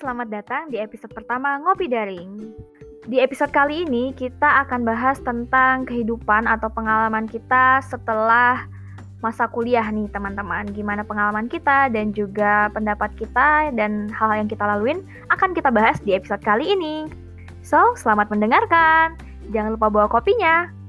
selamat datang di episode pertama Ngopi Daring. Di episode kali ini kita akan bahas tentang kehidupan atau pengalaman kita setelah masa kuliah nih teman-teman. Gimana pengalaman kita dan juga pendapat kita dan hal-hal yang kita laluin akan kita bahas di episode kali ini. So, selamat mendengarkan. Jangan lupa bawa kopinya.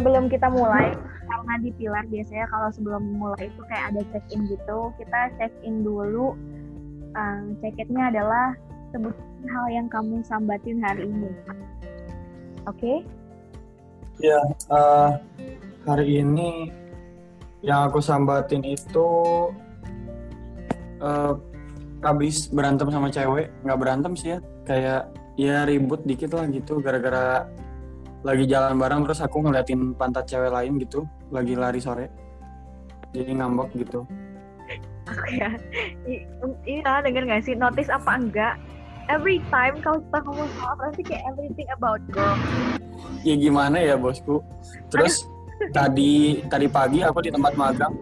Sebelum kita mulai karena di pilar biasanya kalau sebelum mulai itu kayak ada check in gitu kita check in dulu. Um, check innya adalah sebut hal yang kamu sambatin hari ini. Oke? Okay? ya uh, hari ini yang aku sambatin itu uh, habis berantem sama cewek. Nggak berantem sih ya kayak ya ribut dikit lah gitu gara-gara lagi jalan bareng terus aku ngeliatin pantat cewek lain gitu lagi lari sore. Jadi ngambek gitu. Aku ya iya denger gak sih? Notice apa enggak? Every time kalau kita ngomong soal pasti kayak everything about girl. Ya gimana ya bosku? Terus tadi tadi pagi aku di tempat magang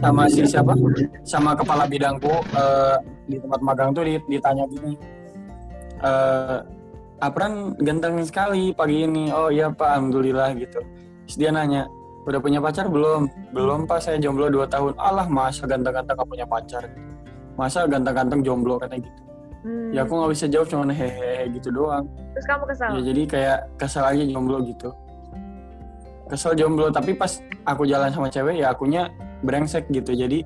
sama si siapa? Sama kepala bidangku uh, di tempat magang tuh ditanya gini uh, Apran ganteng sekali pagi ini. Oh iya Pak, Alhamdulillah gitu. Terus dia nanya, udah punya pacar belum? Belum Pak, saya jomblo 2 tahun. Allah masa ganteng-ganteng gak punya pacar? Masa ganteng-ganteng jomblo katanya gitu. Hmm. Ya aku nggak bisa jawab cuma hehehe gitu doang. Terus kamu kesal? Ya jadi kayak kesal aja jomblo gitu. Kesel jomblo tapi pas aku jalan sama cewek ya akunya brengsek gitu. Jadi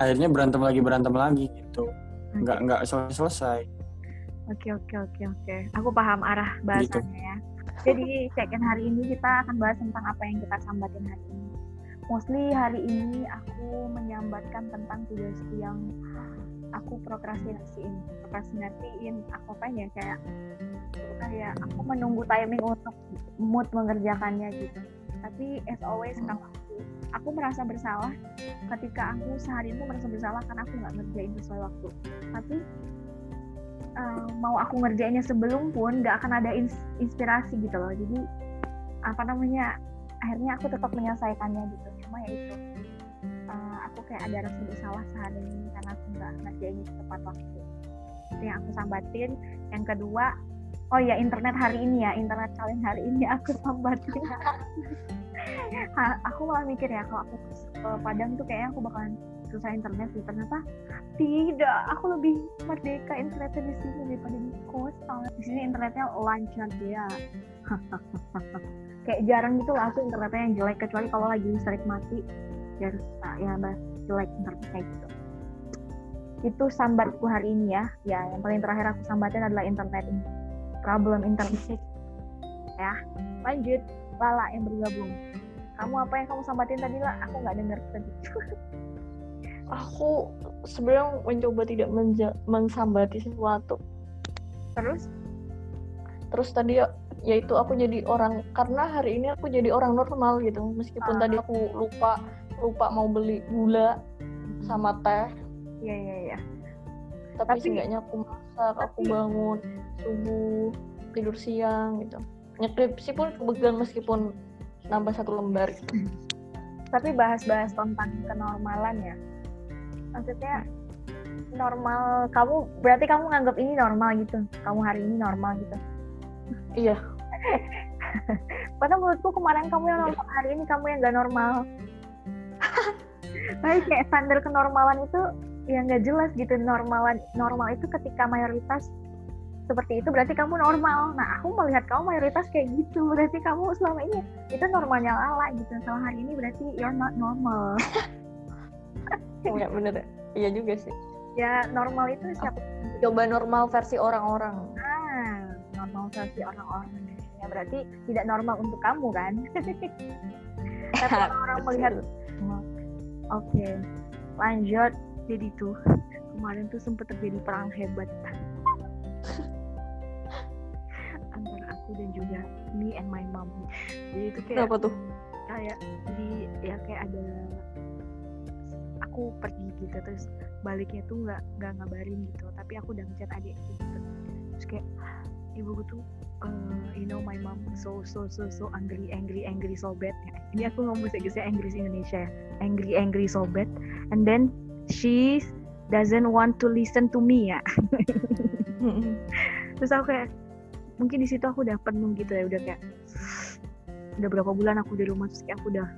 akhirnya berantem lagi berantem lagi gitu. Nggak nggak selesai selesai. Oke oke oke oke. Aku paham arah bahasannya gitu. ya. Jadi check-in hari ini kita akan bahas tentang apa yang kita sambatin hari ini. Mostly hari ini aku menyambatkan tentang tugasku yang aku prokrastinasiin. Prokrastinasiin aku apa ya kayak kayak aku menunggu timing untuk mood mengerjakannya gitu. Tapi as always hmm. kalau aku aku merasa bersalah ketika aku sehari itu merasa bersalah karena aku nggak ngerjain sesuai waktu. Tapi uh, mau aku ngerjainnya sebelum pun nggak akan ada ins inspirasi gitu loh. Jadi apa namanya akhirnya aku tetap menyelesaikannya gitu. Cuma ya itu uh, aku kayak ada rasa bersalah sehari ini karena aku nggak ngerjainnya tepat waktu. Itu yang aku sambatin. Yang kedua oh ya internet hari ini ya internet kalian hari ini aku sambatin. Aku malah mikir ya kalau aku ke Padang tuh kayaknya aku bakalan susah internet sih ternyata tidak. Aku lebih merdeka internetnya di sini daripada di kos di sini internetnya lancar ya kayak jarang gitu lah aku internetnya yang jelek kecuali kalau lagi listrik mati ya ya bah jelek internet kayak gitu. Itu sambatku hari ini ya. Ya yang paling terakhir aku sambatin adalah internet ini. Problem internet. Ya lanjut. Lala yang bergabung. Kamu apa yang kamu sambatin tadi lah aku nggak dengar tadi aku sebenarnya mencoba tidak mensambati sesuatu. Terus? Terus tadi ya yaitu aku jadi orang karena hari ini aku jadi orang normal gitu. Meskipun uh. tadi aku lupa lupa mau beli gula sama teh. Iya iya iya. Tapi, tapi seenggaknya aku masak aku bangun subuh tidur siang gitu. Sih pun kebetulan meskipun nambah satu lembar tapi bahas-bahas tentang kenormalan ya maksudnya normal kamu berarti kamu nganggap ini normal gitu. Kamu hari ini normal gitu. Iya. Padahal menurutku kemarin kamu yang normal hari ini kamu yang gak normal. Tapi kayak standar kenormalan itu yang gak jelas gitu. Normalan normal itu ketika mayoritas seperti itu berarti kamu normal. Nah aku melihat kamu mayoritas kayak gitu. Berarti kamu selama ini itu normalnya lala gitu. Setelah hari ini berarti you're not normal Iya bener Iya juga sih. Ya normal itu siapa? Coba normal versi orang-orang. Ah, normal versi orang-orang. Ya berarti tidak normal untuk kamu kan? Tapi orang-orang melihat. Oke, okay. lanjut. Jadi tuh kemarin tuh sempat terjadi perang hebat antara aku dan juga me and my mom. Jadi itu kayak. Apa tuh? Kayak di ya kayak ada aku pergi gitu terus baliknya tuh nggak nggak ngabarin gitu tapi aku udah ngechat adik gitu. Terus kayak ibuku tuh uh, you know my mom so so so so angry angry angry so bad. Ini aku ngomong bahasa Inggris Indonesia ya. Angry angry so bad. And then she doesn't want to listen to me ya. Terus aku kayak mungkin di situ aku udah penuh gitu ya udah kayak udah berapa bulan aku di rumah terus kayak aku udah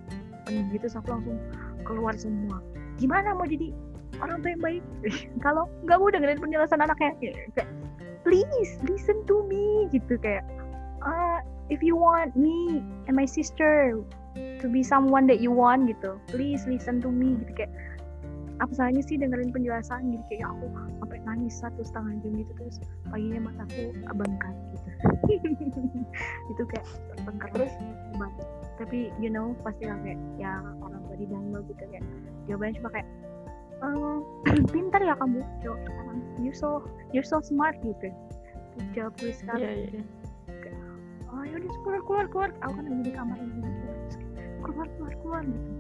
penuh gitu terus aku langsung keluar semua gimana mau jadi orang tua yang baik? Kalau nggak mau dengerin penjelasan anaknya kayak please listen to me gitu kayak uh, if you want me and my sister to be someone that you want gitu please listen to me gitu kayak apa salahnya sih dengerin penjelasan? Gitu kayak aku sampai nangis satu setengah jam gitu terus paginya mataku bengkak gitu. Itu kayak bengkak terus? tapi you know pasti kayak ya orang tua di gitu kayak jawabannya cuma kayak uh, pintar ya kamu jawab sekarang you so you're so smart gitu. Jawab gue sekarang yeah, yeah. Kayak, oh yaudah keluar keluar keluar. Aku kan lagi di kamar ini gitu. keluar keluar keluar gitu.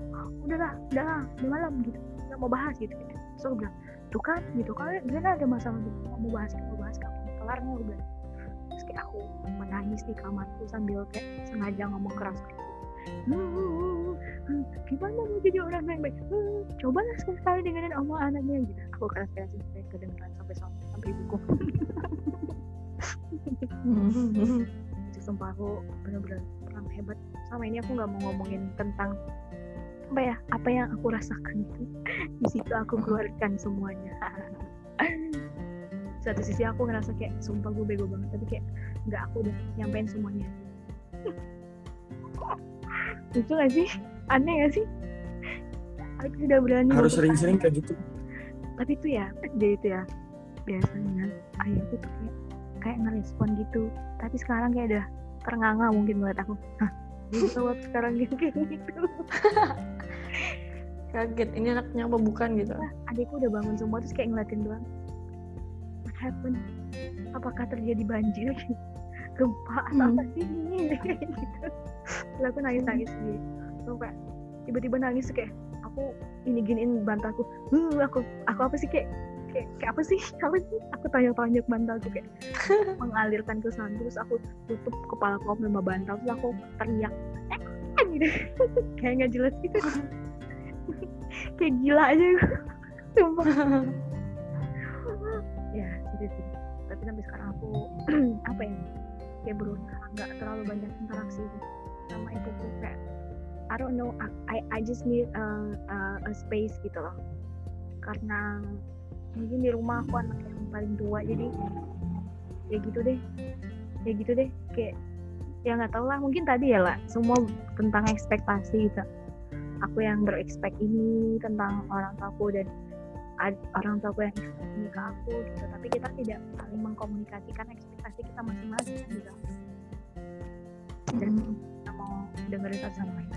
Udahlah udahlah udah malam gitu. Nggak mau bahas gitu. So gue bilang tuh kan gitu kalau dia ada masalah gitu. Mau bahas mau bahas kamu kelar nih gue bilang. Terus kayak aku menangis di kamarku sambil kayak sengaja ngomong keras gitu gimana mau jadi orang yang baik? Hmm, cobalah sekali dengerin omong anaknya gitu. Aku keras sampai kedengeran sampai sampai sampai ibuku. Itu sumpah aku benar-benar orang hebat. Sama ini aku nggak mau ngomongin tentang apa ya apa yang aku rasakan itu di situ aku keluarkan semuanya. Satu sisi aku ngerasa kayak sumpah gue bego banget. Tapi kayak nggak aku udah nyampein semuanya lucu gak sih? Aneh gak sih? Aku sudah berani harus sering-sering kayak gitu. Tapi itu ya dia itu ya biasanya. Ayahku tuh kayak kayak ngerespon gitu. Tapi sekarang kayak udah ternganga mungkin buat aku. Hah bisa buat sekarang gitu gitu. Kaget ini anaknya apa bukan gitu? Nah, adikku udah bangun semua terus kayak ngeliatin doang. What happened? Apakah terjadi banjir gempa atau hmm. apa sih? Ini gitu. Lalu aku nangis nangis sih lalu kayak tiba-tiba nangis kayak aku ini giniin bantalku uh, aku aku apa sih? Kayak kayak, kayak apa sih? Apa sih? Aku tanya-tanya bantalku kayak mengalirkan ke sana. Terus aku tutup kepala aku sama bantal terus aku teriak eh, gitu. Kayak nggak jelas gitu. Kayak gila aja. Sumpah. Ya gitu sih. Tapi sampai sekarang aku apa ya kayak berusaha nggak terlalu banyak interaksi sama ibuku kayak I don't know I I just need a, a, a space gitu loh. Karena mungkin di rumah aku anak yang paling tua jadi ya gitu deh ya gitu deh kayak ya nggak tau lah mungkin tadi ya lah semua tentang ekspektasi gitu. Aku yang berekspek ini tentang orang tuaku dan orang tua gue yang ini ke aku gitu. Tapi kita tidak saling mengkomunikasikan ekspektasi kita masing-masing gitu. Dan kita mau dengerin satu sama lain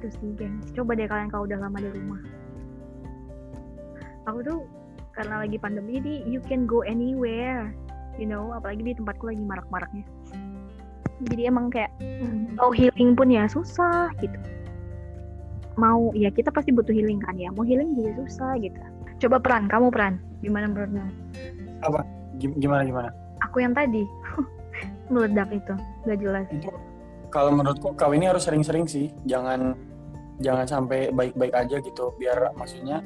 gitu sih geng coba deh kalian kalau udah lama di rumah. Aku tuh karena lagi pandemi ini you can go anywhere you know. Apalagi di tempatku lagi marak-maraknya. Jadi emang kayak mm. mau healing pun ya susah gitu mau ya kita pasti butuh healing kan ya. Mau healing juga susah gitu. Coba peran kamu peran. Gimana menurutmu apa? Gimana gimana? Aku yang tadi. Meledak itu. Nggak jelas. Kalau menurutku kau ini harus sering-sering sih. Jangan jangan sampai baik-baik aja gitu. Biar maksudnya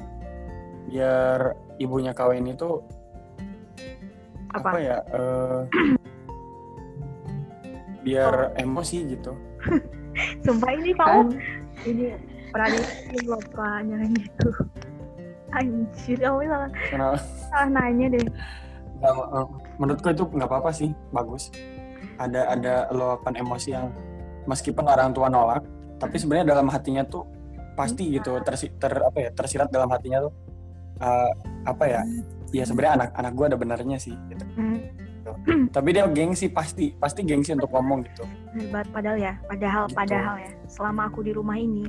biar ibunya kau ini tuh apa, apa ya uh, biar oh. emosi gitu. Sumpah ini kamu kan. Ini Pradipti lupa nyalain gitu anjir kamu salah Kenapa? salah nanya deh Gak, eh, menurutku itu nggak apa-apa sih bagus ada ada luapan emosi yang meskipun orang tua nolak tapi sebenarnya dalam hatinya tuh pasti gitu ter, ter apa ya tersirat dalam hatinya tuh uh, apa ya ya sebenarnya anak anak gue ada benernya sih gitu. Hmm. tapi dia gengsi pasti pasti gengsi untuk ngomong gitu hebat padahal ya padahal gitu. padahal ya selama aku di rumah ini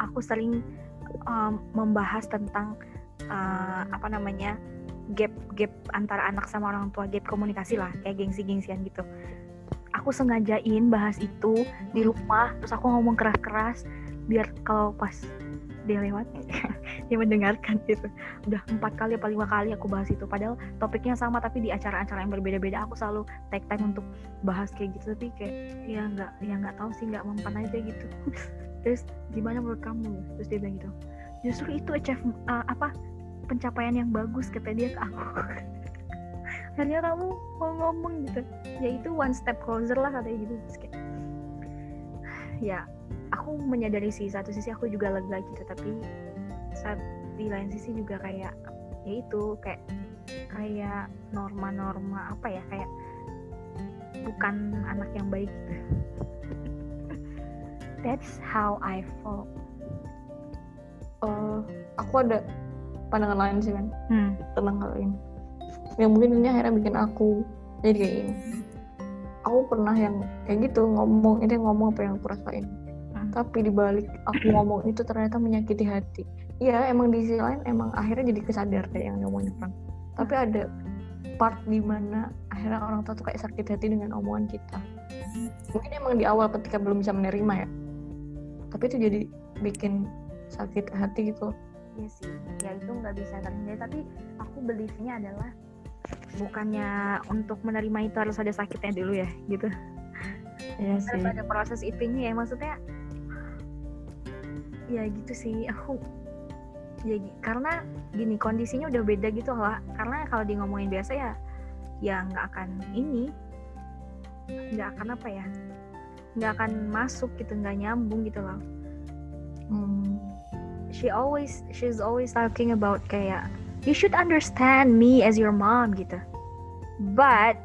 aku sering um, membahas tentang uh, apa namanya gap gap antara anak sama orang tua gap komunikasi lah kayak gengsi-gengsian gitu. Aku sengajain bahas itu di rumah terus aku ngomong keras-keras biar kalau pas dia lewat dia mendengarkan gitu. Udah empat kali apa lima kali aku bahas itu padahal topiknya sama tapi di acara-acara yang berbeda-beda aku selalu take time untuk bahas kayak gitu. Tapi kayak ya nggak ya nggak tahu sih nggak mempan aja gitu terus gimana menurut kamu? Terus dia bilang gitu justru itu achievement uh, apa pencapaian yang bagus kata dia ke aku. Akhirnya kamu mau ngomong gitu ya itu one step closer lah katanya gitu. Terus kayak ya aku menyadari sih satu sisi aku juga lega gitu tapi saat di lain sisi juga kayak ya itu kayak kayak norma-norma apa ya kayak bukan anak yang baik gitu that's how I felt. Uh, aku ada pandangan lain sih kan hmm. tentang hal ini. Yang mungkin ini akhirnya bikin aku jadi kayak ini aku pernah yang kayak gitu ngomong ini ngomong apa yang aku rasain. Hmm. tapi dibalik aku ngomong itu ternyata menyakiti hati. Iya emang di sisi lain emang akhirnya jadi kesadar kayak yang ngomongnya Frank tapi ada part di mana akhirnya orang tua tuh kayak sakit hati dengan omongan kita. Mungkin emang di awal ketika belum bisa menerima ya tapi itu jadi bikin sakit hati gitu Iya sih, ya itu nggak bisa terhindari. Tapi aku beliefnya adalah bukannya untuk menerima itu harus ada sakitnya dulu ya, gitu. ya sih Harus ada proses itunya ya, maksudnya. Ya gitu sih, aku ya karena gini kondisinya udah beda gitu lah. Karena kalau di ngomongin biasa ya, ya nggak akan ini, nggak akan apa ya, nggak akan masuk gitu, nggak nyambung gitu loh. Hmm. she always she's always talking about kayak you should understand me as your mom gitu but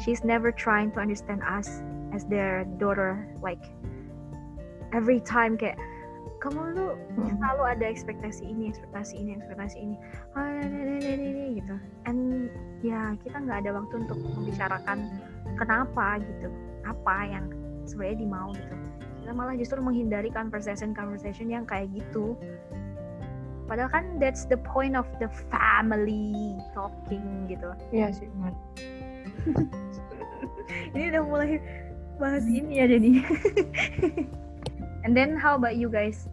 she's never trying to understand us as their daughter like every time kayak kamu lu Hmm. selalu ada ekspektasi ini ekspektasi ini ekspektasi ini ah, gitu and ya kita nggak ada waktu untuk membicarakan kenapa gitu apa yang sebenarnya dimau gitu. Kita malah justru menghindari conversation conversation yang kayak gitu. Padahal kan that's the point of the family talking gitu. Iya sih benar. ini udah mulai bahas ini ya jadi and then how about you guys?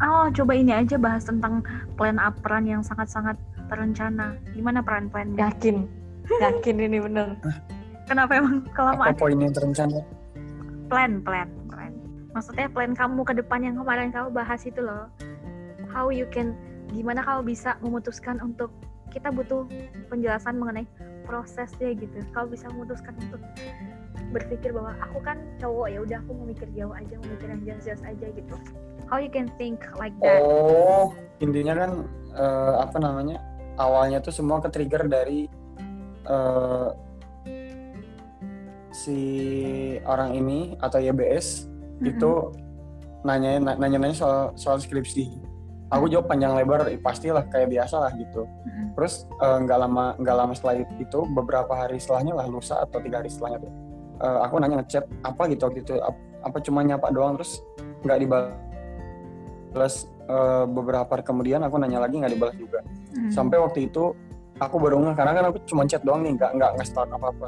Oh coba ini aja bahas tentang plan up peran yang sangat-sangat terencana. Gimana peran-plan yakin. Yakin ini bener kenapa emang Apa kelamaan poin yang terencana? plan plan plan. Maksudnya plan kamu ke depan yang kemarin kamu bahas itu loh. How you can gimana kamu bisa memutuskan untuk kita butuh penjelasan mengenai prosesnya gitu. Kamu bisa memutuskan untuk berpikir bahwa aku kan cowok ya udah aku mau mikir jauh aja mau mikir yang jelas-jelas aja gitu. How you can think like that? Oh, intinya kan eh, apa namanya? Awalnya tuh semua ke trigger dari eh, si orang ini atau YBS itu nanya nanya nanya soal soal skripsi. Aku jawab panjang lebar, "Ih, pastilah kayak biasa lah gitu. Mm-mm. Terus eh, nggak lama nggak lama setelah itu beberapa hari setelahnya lah lusa atau tiga hari setelahnya tuh eh, aku nanya ngechat apa gitu waktu itu Ap- apa cuma nyapa doang terus nggak dibalas eh, beberapa hari kemudian aku nanya lagi nggak dibalas juga Mm. sampai waktu itu aku baru ngeh karena kan aku cuma chat doang nih nggak nggak nge-stalk apa apa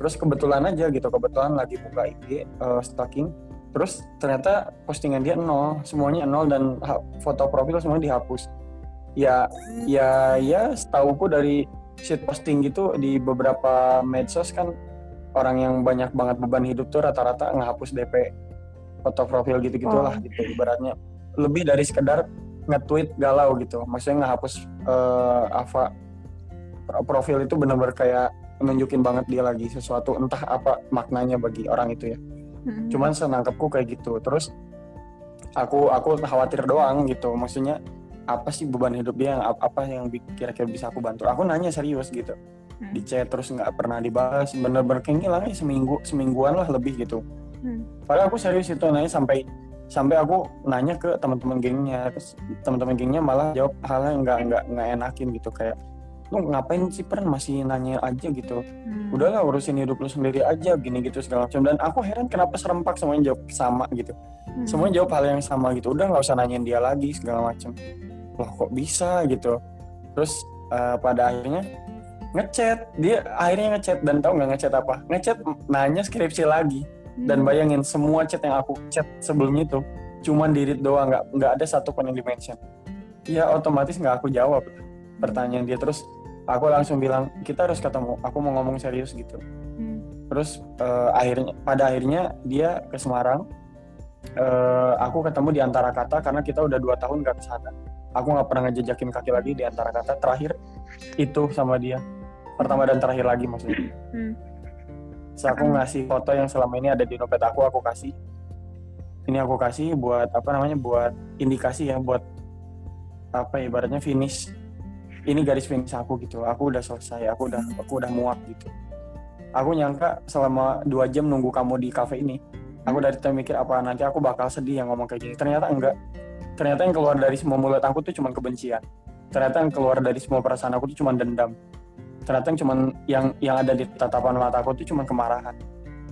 terus kebetulan aja gitu kebetulan lagi buka IG eh, stalking. Terus ternyata postingan dia nol semuanya nol dan foto profil semuanya dihapus. Ya ya ya setauku dari shit posting gitu di beberapa medsos kan orang yang banyak banget beban hidup tuh rata-rata ngehapus DP foto profil gitu gitulah Oh. gitu ibaratnya. Lebih dari sekedar nge-tweet galau gitu. Maksudnya ngehapus eh, apa pro- profil itu benar-benar kayak nunjukin banget dia lagi sesuatu entah apa maknanya bagi orang itu ya. Mm-mm. cuman senangkepku kayak gitu. Terus aku aku khawatir doang gitu. Maksudnya apa sih beban hidup dia? Yang ap- apa yang kira-kira bisa aku bantu? Aku nanya serius gitu. Hmm. di chat terus nggak pernah dibahas. Bener-bener kayak ngilang aja seminggu semingguan lah lebih gitu. Hmm. padahal aku serius itu nanya sampai sampai aku nanya ke teman-teman gengnya. Terus teman-teman gengnya malah jawab hal yang nggak nggak nggak enakin gitu. Kayak lu ngapain sih pernah masih nanya aja gitu. Hmm. udahlah urusin hidup lu sendiri aja gini gitu segala macam. Dan aku heran kenapa serempak semuanya jawab sama gitu. Hmm. semuanya jawab hal yang sama gitu. Udah nggak usah nanyain dia lagi segala macam. Loh kok bisa gitu? Terus eh, pada akhirnya ngechat. Dia akhirnya ngechat dan tahu nggak ngechat apa? Ngechat nanya skripsi lagi. Dan Hmm. bayangin semua chat yang aku chat sebelumnya itu cuman dirit doang nggak nggak ada satu pun yang dimention ya otomatis nggak aku jawab pertanyaan dia. Terus aku langsung bilang kita harus ketemu. Aku mau ngomong serius gitu. Hmm. terus eh, akhirnya pada akhirnya dia ke Semarang. Eh, aku ketemu di antara kata karena kita udah dua tahun gak ke sana aku nggak pernah ngejejakin kaki lagi di antara kata terakhir itu sama dia. Pertama dan terakhir lagi maksudnya. Hmm. Terus aku ngasih foto yang selama ini ada di dompet aku aku kasih. Ini aku kasih buat apa namanya buat indikasi ya buat apa ya, ibaratnya finish ini garis finish aku gitu. Aku udah selesai aku udah aku udah muak gitu. Aku nyangka selama dua jam nunggu kamu di cafe ini aku dari tadi mikir apa nanti aku bakal sedih yang ngomong kayak gini. Ternyata enggak. Ternyata yang keluar dari semua mulut aku tuh cuma kebencian. Ternyata yang keluar dari semua perasaan aku tuh cuma dendam. Ternyata yang cuman yang yang ada di tatapan mata aku tuh cuma kemarahan.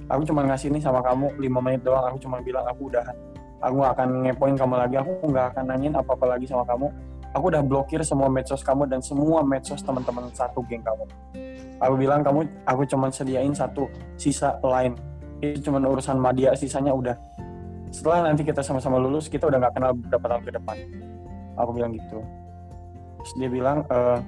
Aku cuma ngasih ini sama kamu lima menit doang. Aku cuma bilang aku udahan. Aku gak akan ngepoin kamu lagi. Aku nggak akan nanyain apa apa lagi sama kamu aku udah blokir semua medsos kamu dan semua medsos teman-teman satu geng kamu. Aku bilang kamu aku cuma sediain satu sisa lain. Itu cuma urusan media sisanya udah. Setelah nanti kita sama-sama lulus kita udah nggak kenal beberapa tahun ke depan. Aku bilang gitu. Terus dia bilang "Eh,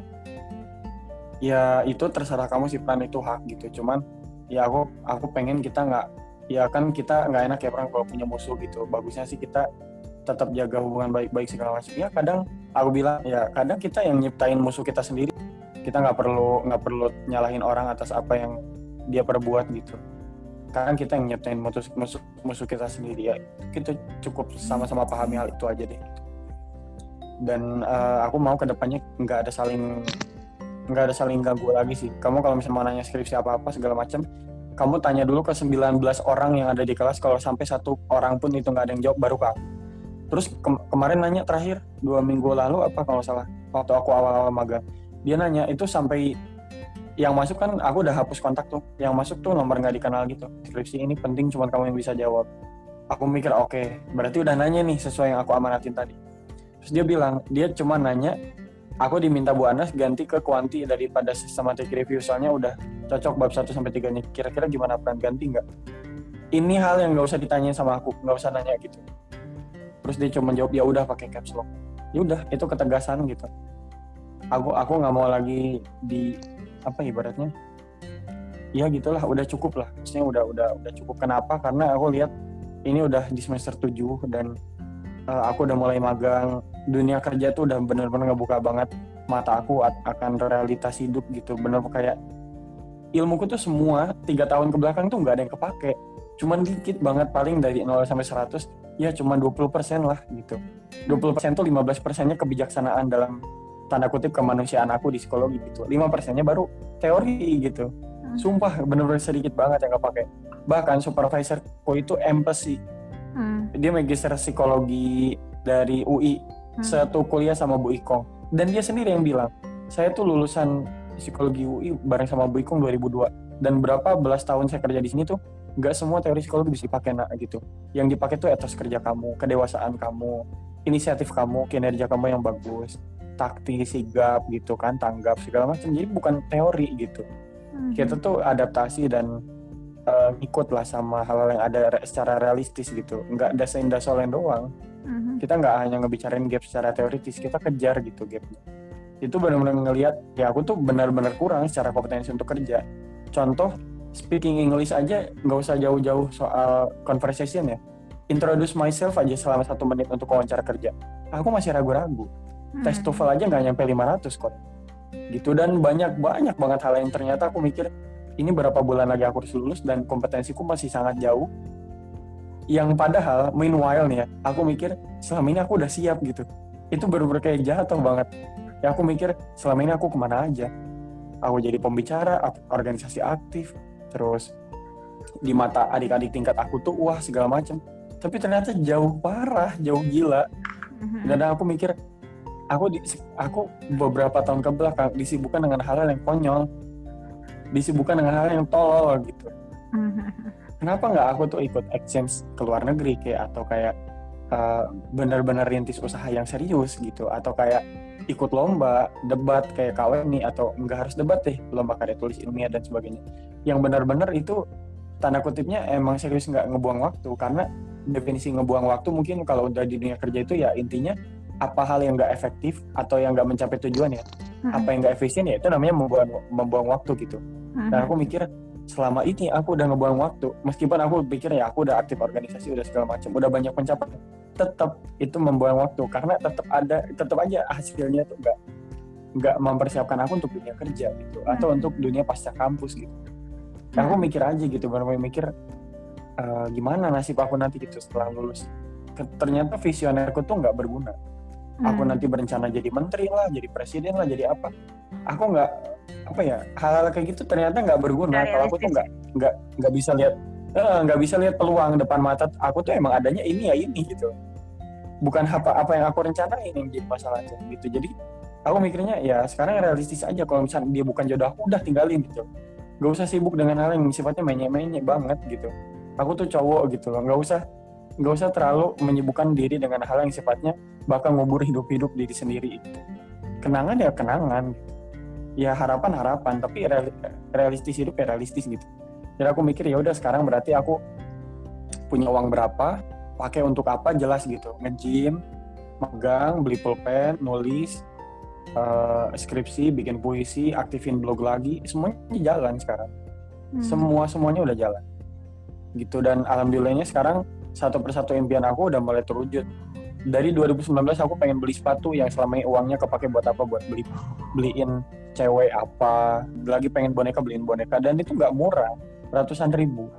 ya itu terserah kamu sih plan itu hak gitu. Cuman ya aku aku pengen kita nggak ya kan kita nggak enak ya orang kalau punya musuh gitu. Bagusnya sih kita tetap jaga hubungan baik-baik segala macam. Ya kadang aku bilang ya kadang kita yang nyiptain musuh kita sendiri. Kita nggak perlu nggak perlu nyalahin orang atas apa yang dia perbuat gitu. Kadang kita yang nyiptain musuh musuh, musuh kita sendiri ya kita cukup sama-sama pahami hal itu aja deh. Dan eh, aku mau ke depannya nggak ada saling nggak ada saling ganggu lagi sih. Kamu kalau misalnya mau nanya skripsi apa apa segala macam kamu tanya dulu ke 19 orang yang ada di kelas. Kalau sampai satu orang pun itu nggak ada yang jawab baru ke aku terus ke- kemarin nanya terakhir dua minggu lalu apa kalau salah waktu aku awal-awal magang. Dia nanya itu sampai yang masuk kan aku udah hapus kontak tuh. Yang masuk tuh nomor nggak dikenal gitu. Skripsi ini penting cuma kamu yang bisa jawab. Aku mikir oke berarti udah nanya nih sesuai yang aku amanatin tadi. Terus dia bilang dia cuma nanya aku diminta Bu Anas ganti ke kuanti daripada systematic review soalnya udah cocok bab 1 sampai 3 nya kira-kira gimana peran ganti nggak? Ini hal yang nggak usah ditanyain sama aku nggak usah nanya gitu terus dia cuma jawab ya udah pakai caps lock. Ya udah itu ketegasan gitu. Aku aku nggak mau lagi di apa ibaratnya? Ya gitulah udah cukup lah. Maksudnya udah udah udah cukup. Kenapa? Karena aku lihat ini udah di semester 7 dan uh, aku udah mulai magang. Dunia kerja tuh udah bener-bener ngebuka banget mata aku akan realitas hidup gitu. Bener kayak ilmuku tuh semua tiga tahun ke belakang tuh nggak ada yang kepake. Cuman dikit banget paling dari 0 sampai 100 ya cuma 20% lah gitu. 20% tuh 15 persennya kebijaksanaan dalam tanda kutip kemanusiaan aku di psikologi gitu. 5 persennya baru teori gitu. Sumpah bener-bener sedikit banget yang kepake. Bahkan supervisorku itu empathy. Hmm. dia magister psikologi dari UI Hmm. satu kuliah sama Bu Ikong. Dan dia sendiri yang bilang saya tuh lulusan psikologi UI bareng sama Bu Ikong 2002 dan berapa belas tahun saya kerja di sini tuh nggak semua teori psikologi bisa dipakai nak gitu. Yang dipakai tuh etos kerja kamu kedewasaan kamu inisiatif kamu kinerja kamu yang bagus taktis sigap gitu kan tanggap segala macam. Jadi bukan teori gitu. Hmm. kita tuh adaptasi dan eh, ikut lah sama hal-hal yang ada secara realistis gitu. Nggak dasain dasolen doang. Hmm. kita nggak hanya ngebicarain gap secara teoritis kita kejar gitu gapnya. Itu benar-benar ngelihat ya aku tuh benar-benar kurang secara kompetensi untuk kerja. Contoh speaking English aja nggak usah jauh-jauh soal conversation ya. Introduce myself aja selama satu menit untuk wawancara kerja. Aku masih ragu-ragu. Hmm. tes TOEFL aja nggak nyampe 500 kok. Gitu dan banyak banyak banget hal yang ternyata aku mikir ini berapa bulan lagi aku harus lulus dan kompetensiku masih sangat jauh. Yang padahal meanwhile nih ya aku mikir selama ini aku udah siap gitu. Itu baru-baru kayak jatuh banget. Ya aku mikir selama ini aku ke mana aja? Aku jadi pembicara organisasi aktif terus di mata adik-adik tingkat aku tuh wah segala macam. Tapi ternyata jauh parah jauh gila. Hmm. dan aku mikir aku di, aku beberapa tahun ke belakang disibukkan dengan hal-hal yang konyol. Disibukkan dengan hal yang tolol gitu. Hmm. kenapa nggak aku tuh ikut exchange ke luar negeri kayak atau kayak eh, benar-benar rintis usaha yang serius gitu. Atau kayak ikut lomba debat kayak KWNI atau nggak harus debat deh lomba karya tulis ilmiah dan sebagainya yang benar-benar itu tanda kutipnya emang serius nggak ngebuang waktu karena definisi ngebuang waktu mungkin kalau udah di dunia kerja itu ya intinya apa hal yang nggak efektif atau yang nggak mencapai tujuan ya Hmm. apa yang nggak efisien ya itu namanya membuang membuang waktu gitu Hmm. dan aku mikir selama ini aku udah ngebuang waktu meskipun aku pikir ya aku udah aktif organisasi udah segala macam udah banyak pencapaian tetap itu membuang waktu karena tetap ada tetap aja hasilnya tuh nggak nggak mempersiapkan aku untuk dunia kerja gitu atau Hmm. untuk dunia pasca kampus gitu Dan aku mikir aja gitu baru mikir eh, gimana nasib aku nanti gitu setelah lulus ternyata visionerku tuh nggak berguna aku Hmm. nanti berencana jadi menteri lah, jadi presiden lah, jadi apa? Aku nggak apa ya hal-hal kayak gitu ternyata nggak berguna. Kalau aku tuh nggak nggak nggak bisa lihat eh, nggak bisa lihat peluang depan mata. Aku tuh emang adanya ini ya ini gitu. Bukan apa apa yang aku rencanain yang jadi masalah tuh gitu. Jadi aku mikirnya ya sekarang realistis aja kalau misalnya dia bukan jodoh aku udah tinggalin gitu. Gak usah sibuk dengan hal yang sifatnya menye-menye banget gitu. Aku tuh cowok gitu loh, nggak usah nggak usah terlalu menyibukkan diri dengan hal yang sifatnya bakal ngubur hidup-hidup diri sendiri itu. Kenangan ya kenangan. Ya harapan harapan, tapi reali- realistis hidup ya realistis gitu. Jadi aku mikir ya udah sekarang berarti aku punya uang berapa, pakai untuk apa jelas gitu. Nge-gym, magang, beli pulpen, nulis, eh, skripsi, bikin puisi, aktifin blog lagi, semuanya jalan sekarang. Hmm. Semua semuanya udah jalan. Gitu dan alhamdulillahnya sekarang satu persatu impian aku udah mulai terwujud dari 2019 aku pengen beli sepatu yang selama ini uangnya kepake buat apa buat beli beliin cewek apa lagi pengen boneka beliin boneka dan itu nggak murah ratusan ribu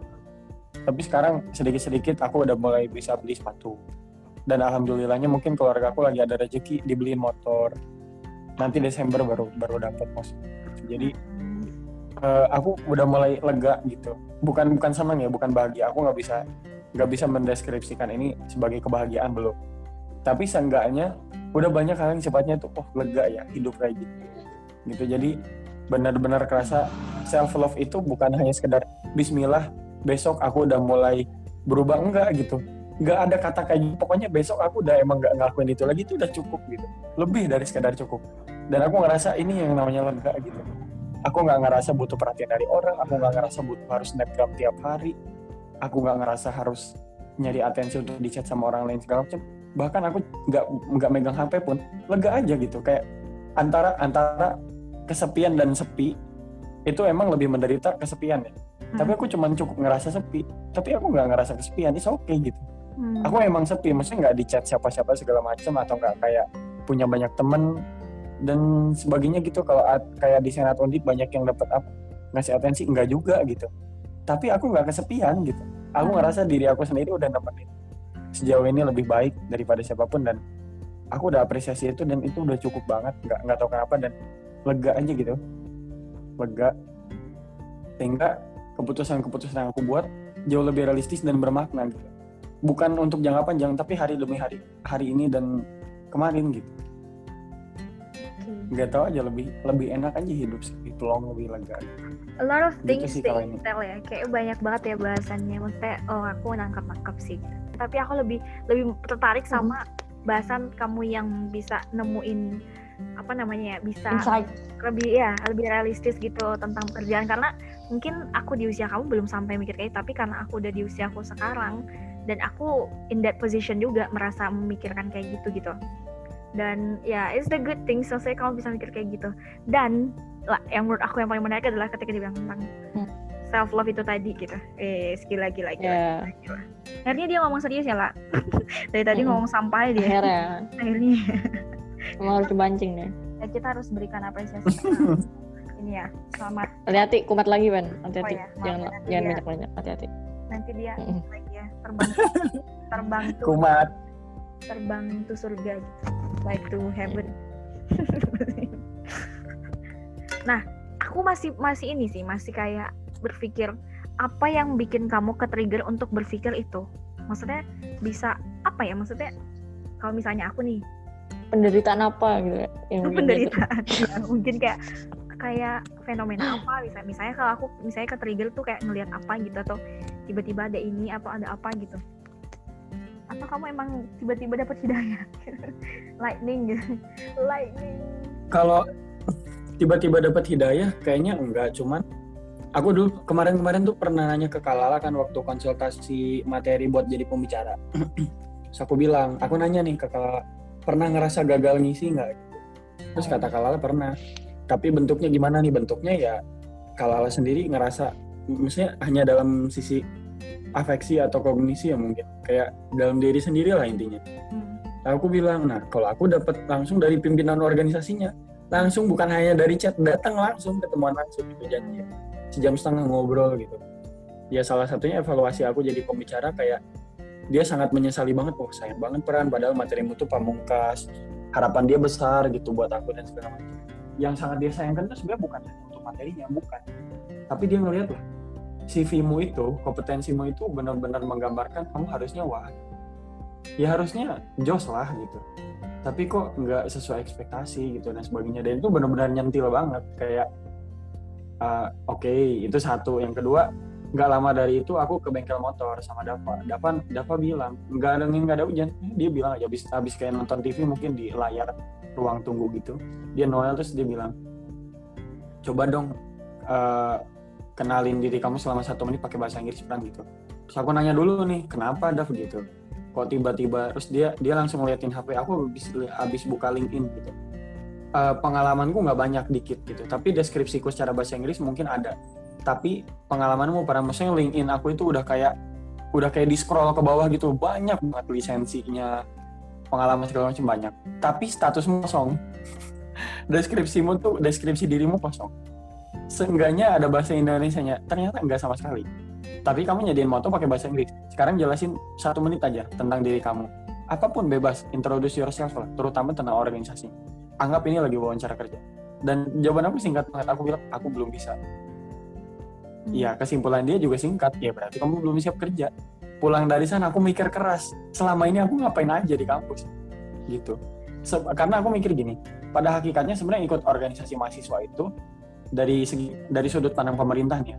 tapi sekarang sedikit-sedikit aku udah mulai bisa beli sepatu. Dan alhamdulillahnya mungkin keluarga aku lagi ada rezeki dibeliin motor. Nanti Desember baru baru dapat mos. Jadi eh, aku udah mulai lega gitu. Bukan bukan senang ya bukan bahagia. Aku nggak bisa nggak bisa mendeskripsikan ini sebagai kebahagiaan belum. Tapi seenggaknya udah banyak hal yang sifatnya tuh oh lega ya hidup kayak gitu. Gitu jadi benar-benar kerasa self love itu bukan hanya sekedar Bismillah besok aku udah mulai berubah. Enggak gitu. Nggak ada kata kayak gitu. Pokoknya besok aku udah emang nggak ngelakuin itu lagi itu udah cukup gitu. Lebih dari sekedar cukup. Dan aku ngerasa ini yang namanya lega gitu. Aku nggak ngerasa butuh perhatian dari orang aku nggak ngerasa butuh harus snapgram tiap hari. Aku nggak ngerasa harus nyari atensi untuk dicat sama orang lain segala macam. Bahkan aku nggak nggak megang HP pun lega aja gitu. Kayak antara antara kesepian dan sepi itu emang lebih menderita kesepian ya tapi aku cuman cukup ngerasa sepi. Tapi aku nggak ngerasa kesepian itu oke gitu. Hmm. aku emang sepi maksudnya nggak dicat siapa-siapa segala macam atau nggak kayak punya banyak temen dan sebagainya gitu. Kalau at- kayak di senat undip banyak yang dapat apa ngasih atensi enggak juga gitu. Tapi aku nggak kesepian gitu. Aku Hmm. ngerasa diri aku sendiri udah nemenin sejauh ini lebih baik daripada siapa pun dan aku udah apresiasi itu dan itu udah cukup banget. Nggak nggak tahu kenapa dan lega aja gitu. Lega. Sehingga keputusan-keputusan yang aku buat jauh lebih realistis dan bermakna gitu bukan untuk jangka panjang tapi hari demi hari hari ini dan kemarin gitu Oke. nggak tahu aja lebih lebih enak aja hidup sih itu long lebih lega A lot of Gitu things sih ini. tell ya. Kayak banyak banget ya bahasannya. Maksudnya, oh aku nangkap-nangkap sih. Tapi aku lebih lebih tertarik sama bahasan kamu yang bisa nemuin apa namanya ya bisa insight lebih ya lebih realistis gitu tentang pekerjaan karena mungkin aku di usia kamu belum sampai mikir kayak gitu, tapi karena aku udah di usia aku sekarang dan aku in that position juga merasa memikirkan kayak gitu gitu. Dan ya it's the good thing selesai kamu bisa mikir kayak gitu. Dan lah yang menurut aku yang paling menarik adalah ketika dia bilang tentang Hmm. self love itu tadi gitu. Eh skill lagi lagi ya. Akhirnya dia ngomong serius ya lah dari tadi Mm-mm. ngomong sampai dia. Akhirnya. Akhirnya. Emang harus dibancing deh. Ya, kita harus berikan apresiasi ini ya selamat. Hati-hati kumat lagi Ben hati-hati. Oh ya, maaf jangan nanti jangan banyak banyak. Hati-hati. Nanti dia Mm-mm. lagi ya terbang terbang tuh. Kumat. Terbang to surga gitu. Like to heaven. Nah aku masih masih ini sih masih kayak berpikir apa yang bikin kamu ke trigger untuk berpikir itu? Maksudnya bisa apa ya? Maksudnya kalau misalnya aku nih. Penderitaan apa gitu ya? Yang bikin gitu? penderitaan ya, mungkin kayak kayak fenomena apa bisa misalnya kalau aku misalnya ke trigger tuh kayak ngelihat apa gitu atau tiba-tiba ada ini atau ada apa gitu atau kamu emang tiba-tiba dapat hidayah lightning gitu lightning kalau tiba-tiba dapat hidayah kayaknya enggak cuman aku dulu kemarin-kemarin tuh pernah nanya ke Kalala kan waktu konsultasi materi buat jadi pembicara. Terus aku bilang, aku nanya nih ke Kalala, pernah ngerasa gagal ngisi nggak? Terus kata Kalala pernah. Tapi bentuknya gimana nih? Bentuknya ya Kalala sendiri ngerasa, maksudnya hanya dalam sisi afeksi atau kognisi ya mungkin. Kayak dalam diri sendiri lah intinya. Hmm. Aku bilang, nah kalau aku dapat langsung dari pimpinan organisasinya, langsung bukan hanya dari chat, datang langsung ketemuan langsung gitu janji sejam setengah ngobrol gitu ya salah satunya evaluasi aku jadi pembicara kayak dia sangat menyesali banget oh sayang banget peran padahal materimu tuh pamungkas harapan dia besar gitu buat aku dan segala macam yang sangat dia sayangkan tuh sebenarnya bukan untuk materinya bukan. Tapi dia ngeliat lah CV-mu itu kompetensimu itu benar-benar menggambarkan kamu harusnya wah. Ya harusnya jos lah gitu. Tapi kok nggak sesuai ekspektasi gitu dan sebagainya. Dan itu benar-benar nyentil banget kayak uh, oke okay, itu satu. Yang kedua nggak lama dari itu aku ke bengkel motor sama Dava Dava Dava bilang nggak ada nggak ada hujan. Dia bilang aja habis habis kayak nonton TV mungkin di layar ruang tunggu gitu. Dia Noel terus dia bilang coba dong uh, kenalin diri kamu selama satu menit pakai bahasa Inggris pelan gitu. Terus aku nanya dulu nih kenapa Dav gitu. Kok tiba-tiba terus dia dia langsung ngeliatin HP aku habis habis buka LinkedIn gitu. Uh, pengalamanku nggak banyak dikit gitu. Tapi deskripsiku secara bahasa Inggris mungkin ada. Tapi pengalamanmu para maksudnya LinkedIn aku itu udah kayak udah kayak di scroll ke bawah gitu. Banyak banget lisensinya pengalaman segala macam banyak. Tapi statusmu kosong. Deskripsimu tuh deskripsi dirimu kosong. Seenggaknya ada bahasa Indonesia nya ternyata enggak sama sekali. Tapi kamu nyediain moto pakai bahasa Inggris. Sekarang jelasin satu menit aja tentang diri kamu. Apa pun bebas introduce yourself lah terutama tentang organisasi. Anggap ini lagi wawancara kerja. Dan jawaban aku singkat banget. Aku bilang aku belum bisa. Iya, kesimpulan dia juga singkat. Ya berarti kamu belum siap kerja. Pulang dari sana aku mikir keras. Selama ini aku ngapain aja di kampus? Gitu. Se karena aku mikir gini, pada hakikatnya sebenarnya ikut organisasi mahasiswa itu dari segi dari sudut pandang pemerintahnya.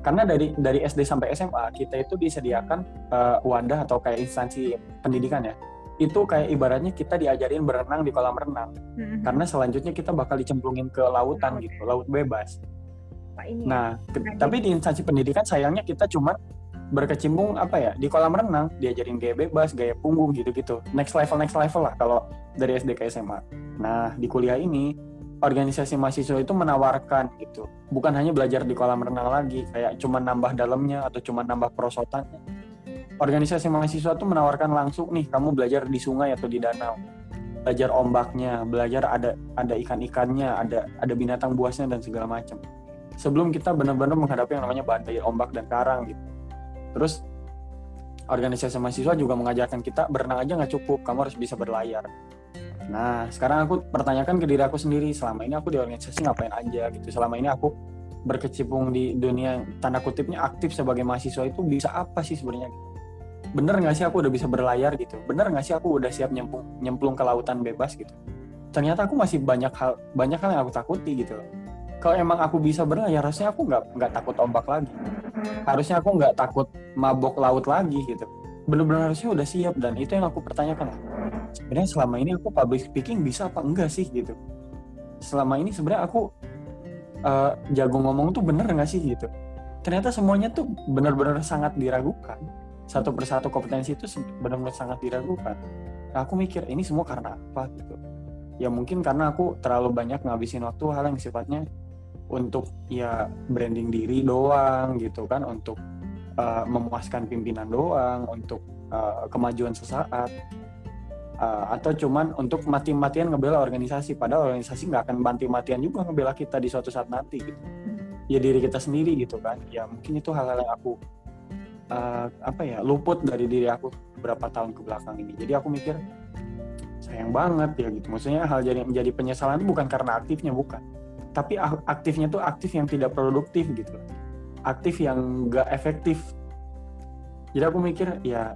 Karena dari dari SD sampai SMA kita itu disediakan uh, wadah atau kayak instansi pendidikan ya itu kayak ibaratnya kita diajarin berenang di kolam renang hmm. karena selanjutnya kita bakal dicemplungin ke lautan gitu laut bebas ini nah tapi di instansi pendidikan sayangnya kita cuma berkecimpung apa ya di kolam renang diajarin gaya bebas gaya punggung gitu gitu next level next level lah kalau dari SD ke SMA nah di kuliah ini organisasi mahasiswa itu menawarkan gitu. Bukan hanya belajar di kolam renang lagi kayak cuma nambah dalamnya atau cuma nambah perosotannya. Organisasi mahasiswa tuh menawarkan langsung nih kamu belajar di sungai atau di danau. Belajar ombaknya belajar ada ada ikan-ikannya ada ada binatang buasnya dan segala macam. Sebelum kita benar-benar menghadapi yang namanya badai ombak dan karang gitu terus organisasi mahasiswa juga mengajarkan kita berenang aja nggak cukup kamu harus bisa berlayar. Nah sekarang aku pertanyakan ke diri aku sendiri selama ini aku di organisasi ngapain aja gitu? Selama ini aku berkecimpung di dunia tanda kutipnya aktif sebagai mahasiswa itu bisa apa sih sebenarnya? Bener nggak sih aku udah bisa berlayar gitu? Bener nggak sih aku udah siap nyemplung nyemplung ke lautan bebas gitu? Ternyata aku masih banyak hal banyak hal yang aku takuti gitu kalau emang aku bisa berlayar harusnya aku nggak nggak takut ombak lagi. Harusnya aku nggak takut mabok laut lagi gitu. Bener-bener harusnya udah siap dan itu yang aku pertanyakan. Sebenarnya selama ini aku public speaking bisa apa enggak sih gitu? Selama ini sebenarnya aku uh, jago ngomong tuh bener nggak sih gitu? Ternyata semuanya tuh bener-bener sangat diragukan. Satu persatu kompetensi itu benar-benar sangat diragukan. Nah, aku mikir ini semua karena apa? Gitu. Ya mungkin karena aku terlalu banyak ngabisin waktu hal yang sifatnya untuk ya branding diri doang gitu kan, untuk uh, memuaskan pimpinan doang, untuk uh, kemajuan sesaat. Uh, atau cuman untuk mati-matian ngebela organisasi padahal organisasi nggak akan mati-matian juga ngebela kita di suatu saat nanti gitu. Ya diri kita sendiri gitu kan. Ya mungkin itu hal-hal yang aku uh, apa ya luput dari diri aku beberapa tahun ke belakang ini. Jadi aku mikir sayang banget ya gitu. Maksudnya hal jadi menjadi penyesalan itu bukan karena aktifnya bukan tapi aktifnya tuh aktif yang tidak produktif gitu. Aktif yang gak efektif. Jadi aku mikir ya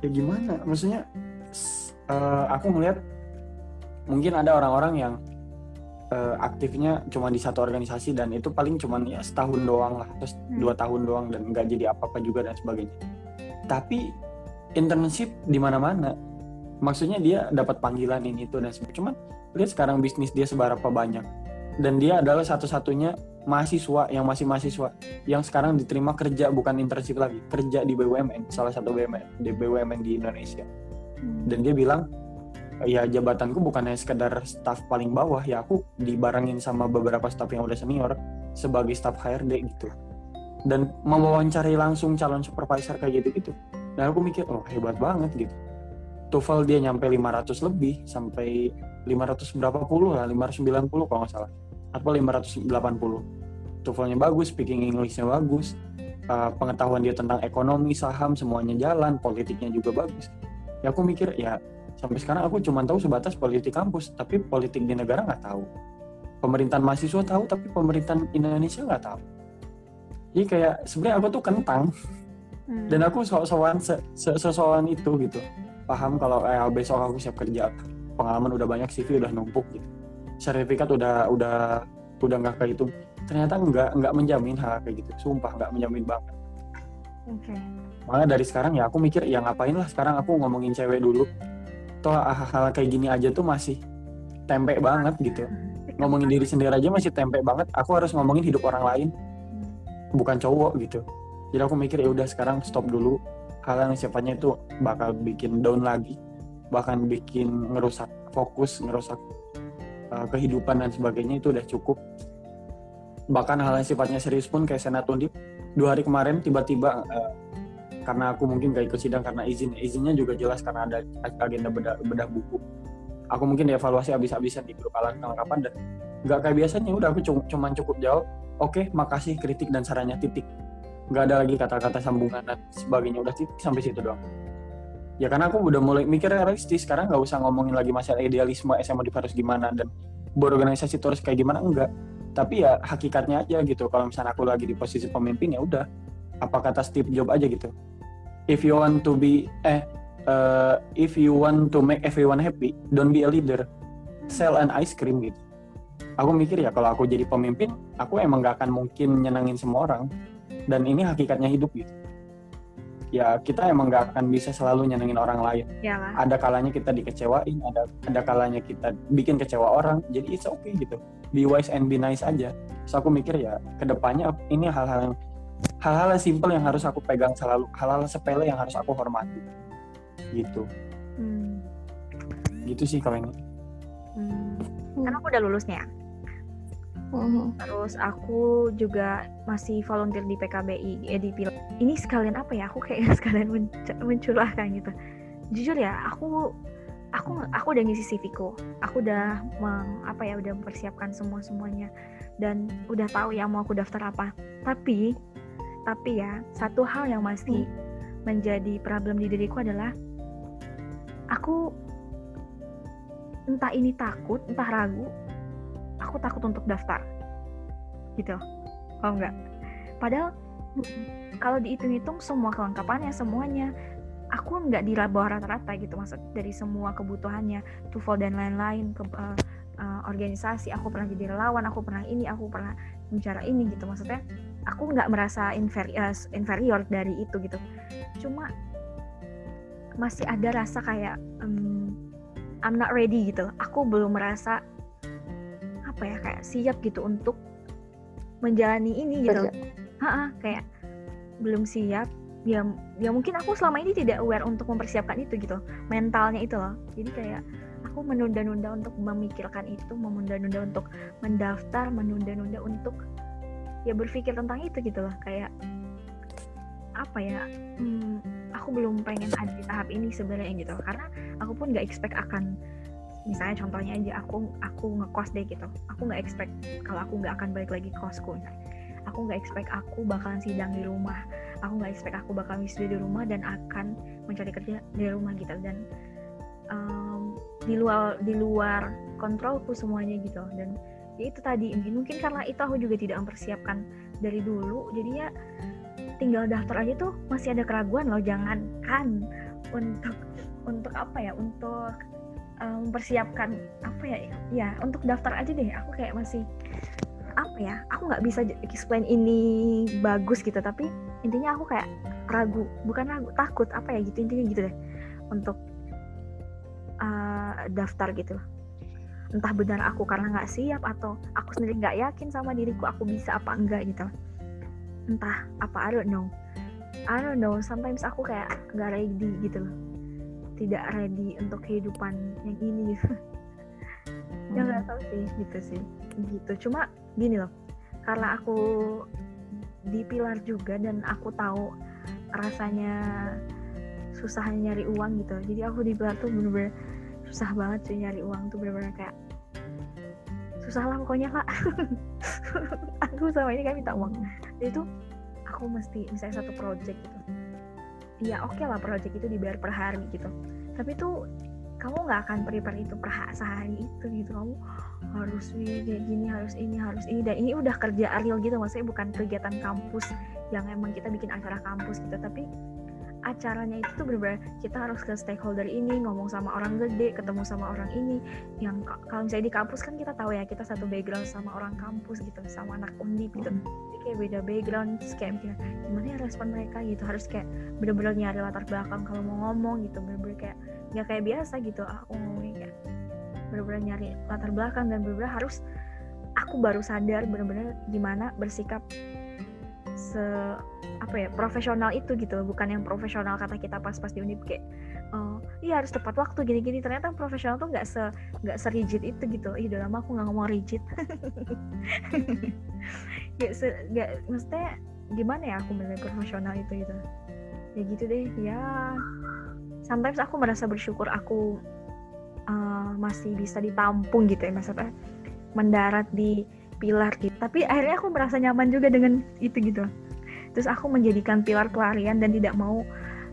ya gimana? Maksudnya uh, aku melihat mungkin ada orang-orang yang uh, aktifnya cuma di satu organisasi dan itu paling cuma ya setahun doang lah terus hmm. dua tahun doang dan nggak jadi apa-apa juga dan sebagainya. Tapi internship di mana-mana maksudnya dia dapat panggilan ini itu dan sebagainya cuman lihat sekarang bisnis dia seberapa banyak dan dia adalah satu-satunya mahasiswa yang masih mahasiswa yang sekarang diterima kerja bukan internship lagi kerja di BUMN salah satu BUMN di BUMN di Indonesia. Hmm. dan dia bilang ya jabatanku bukannya sekedar staff paling bawah ya aku dibarengin sama beberapa staff yang udah senior sebagai staff HRD gitu. Dan mewawancarai langsung calon supervisor kayak gitu gitu dan aku mikir oh hebat banget gitu. TOEFL dia nyampe 500 lebih sampai 500 berapa puluh lah 590 kalau nggak salah atau 580 TOEFL-nya bagus speaking English-nya bagus uh, pengetahuan dia tentang ekonomi saham semuanya jalan politiknya juga bagus. Ya aku mikir ya sampai sekarang aku cuma tahu sebatas politik kampus tapi politik di negara nggak tahu. Pemerintahan mahasiswa tahu tapi pemerintahan Indonesia nggak tahu. Jadi kayak sebenarnya aku tuh kentang. Hmm. dan aku se- sesoan itu gitu. Paham kalau eh, besok aku siap kerja pengalaman udah banyak CV udah numpuk gitu sertifikat udah udah udah nggak kayak itu ternyata nggak nggak menjamin hal kayak gitu. Sumpah nggak menjamin banget. Oke. makanya dari sekarang ya aku mikir ya ngapain lah sekarang aku ngomongin cewek dulu. Toh hal-hal kayak gini aja tuh masih tempe banget gitu. Ngomongin diri sendiri aja masih tempe banget. Aku harus ngomongin hidup orang lain bukan cowok gitu. Jadi aku mikir ya udah sekarang stop dulu. Hal yang sifatnya itu bakal bikin down lagi bahkan bikin ngerusak fokus ngerusak uh, kehidupan dan sebagainya itu udah cukup. Bahkan hal yang sifatnya serius pun kayak senat undip dua hari kemarin tiba-tiba uh, karena aku mungkin gak ikut sidang karena izin. Izinnya juga jelas karena ada agenda bedah, bedah buku. Aku mungkin dievaluasi habis-habisan di grup alat kelengkapan dan nggak kayak biasanya. Udah aku cu- cuman cukup jawab oke makasih kritik dan sarannya titik. Nggak ada lagi kata-kata sambungan dan sebagainya. Udah titik sampai situ doang ya karena aku udah mulai mikir realistis. Sekarang nggak usah ngomongin lagi masalah idealisme SMA di harus gimana dan berorganisasi terus kayak gimana enggak. Tapi ya hakikatnya aja gitu. Kalau misalnya aku lagi di posisi pemimpin ya udah. Apa kata Steve Jobs aja gitu. If you want to be eh uh, if you want to make everyone happy don't be a leader. Sell an ice cream gitu. Aku mikir ya kalau aku jadi pemimpin aku emang gak akan mungkin nyenangin semua orang. Dan ini hakikatnya hidup gitu ya kita emang gak akan bisa selalu nyenengin orang lain Iyalah. ada kalanya kita dikecewain ada ada kalanya kita bikin kecewa orang jadi it's okay gitu be wise and be nice aja so aku mikir ya ke depannya ini hal-hal yang hal-hal yang simple yang harus aku pegang selalu hal-hal sepele yang harus aku hormati gitu Hmm. gitu sih kalau ini Hmm. Kan aku udah lulus nih ya. Mhm. Terus aku juga masih volunteer di PKBI, eh, di Pil. Ini sekalian apa ya? Aku kayak sekalian menc- mencurahkan gitu. Jujur ya, aku aku aku udah ngisi CV-ku. Aku udah meng, apa ya, udah mempersiapkan semua semuanya dan udah tahu ya mau aku daftar apa. Tapi tapi ya, satu hal yang masih menjadi problem di diriku adalah aku entah ini takut, entah ragu, aku takut untuk daftar. Gitu. Oh enggak padahal kalau dihitung-hitung semua kelengkapannya semuanya aku nggak di bawah rata-rata gitu maksud dari semua kebutuhannya TOEFL dan lain-lain ke eh, eh, organisasi aku pernah jadi relawan aku pernah ini aku pernah bicara ini gitu maksudnya aku nggak merasa inferior inferior dari itu gitu. Cuma masih ada rasa kayak em, I'm not ready gitu. Aku belum merasa apa ya kayak siap gitu untuk menjalani ini gitu. Ha-ha, kayak belum siap ya ya mungkin aku selama ini tidak aware untuk mempersiapkan itu gitu mentalnya itu loh. Jadi kayak aku menunda-nunda untuk memikirkan itu menunda-nunda untuk mendaftar menunda-nunda untuk ya berpikir tentang itu gitu loh. Kayak apa ya hmm, aku belum pengen ada di tahap ini sebenarnya gitu karena aku pun nggak expect akan misalnya contohnya aja aku aku ngekos deh gitu. Aku nggak expect kalau aku nggak akan balik lagi ke kosku aku nggak expect aku bakalan sidang di rumah. Aku nggak expect aku bakal wisuda di rumah dan akan mencari kerja di rumah gitu. Dan em, di luar di luar kontrolku semuanya gitu. Dan ya itu tadi mungkin karena itu aku juga tidak mempersiapkan dari dulu. Jadi ya tinggal daftar aja tuh masih ada keraguan loh. Jangankan untuk untuk apa ya untuk eh, mempersiapkan apa ya ya untuk daftar aja deh. Aku kayak masih apa ya aku nggak bisa explain ini bagus gitu tapi intinya aku kayak ragu bukan ragu takut apa ya gitu intinya gitu deh. Untuk eh, daftar gitu. Entah benar aku karena nggak siap atau aku sendiri nggak yakin sama diriku aku bisa apa enggak gitu. Entah apa I don't know. I don't know sometimes aku kayak nggak ready gitu loh tidak ready untuk kehidupan yang ini. Gitu ya nggak tahu sih. Gitu sih. Gitu. Cuma gini loh karena aku di pilar juga dan aku tahu rasanya susah nyari uang gitu. Jadi aku di pilar tuh bener-bener susah banget sih nyari uang tuh bener-bener kayak susah lah pokoknya kak. Aku sama ini kan minta uang. Jadi tuh aku mesti misalnya satu project gitu iya oke okay lah project itu dibayar per hari gitu. Tapi tuh kamu nggak akan prepare itu per sehari itu gitu. Kamu harus kayak gini harus ini harus ini. Dan ini udah kerja real gitu. Maksudnya bukan kegiatan kampus yang emang kita bikin acara kampus gitu. Tapi acaranya itu tuh bener-bener kita harus ke stakeholder ini ngomong sama orang gede ketemu sama orang ini. Yang kalau misalnya di kampus kan kita tahu ya kita satu background sama orang kampus gitu. Sama anak undip gitu. Jadi kayak beda background terus kayak mikir gimana ya respon mereka? Gitu. Harus kayak bener-bener nyari latar belakang kalau mau ngomong gitu bener-bener kayak nggak kayak biasa gitu. Aku ngomongnya kayak bener-bener nyari latar belakang dan bener-bener harus aku baru sadar bener-bener gimana bersikap se apa ya profesional itu gitu. Bukan yang profesional kata kita pas pas di unip kayak iya harus tepat waktu gini-gini. Ternyata profesional tuh nggak se nggak serigid itu gitu. Ih udah lama aku nggak ngomong rigid. Gak se gak maksudnya gimana ya aku menilai profesional itu gitu. Ya gitu deh ya. Sometimes aku merasa bersyukur aku uh, masih bisa ditampung gitu ya maksudnya mendarat di pilar gitu tapi akhirnya aku merasa nyaman juga dengan itu gitu. Terus aku menjadikan pilar pelarian dan tidak mau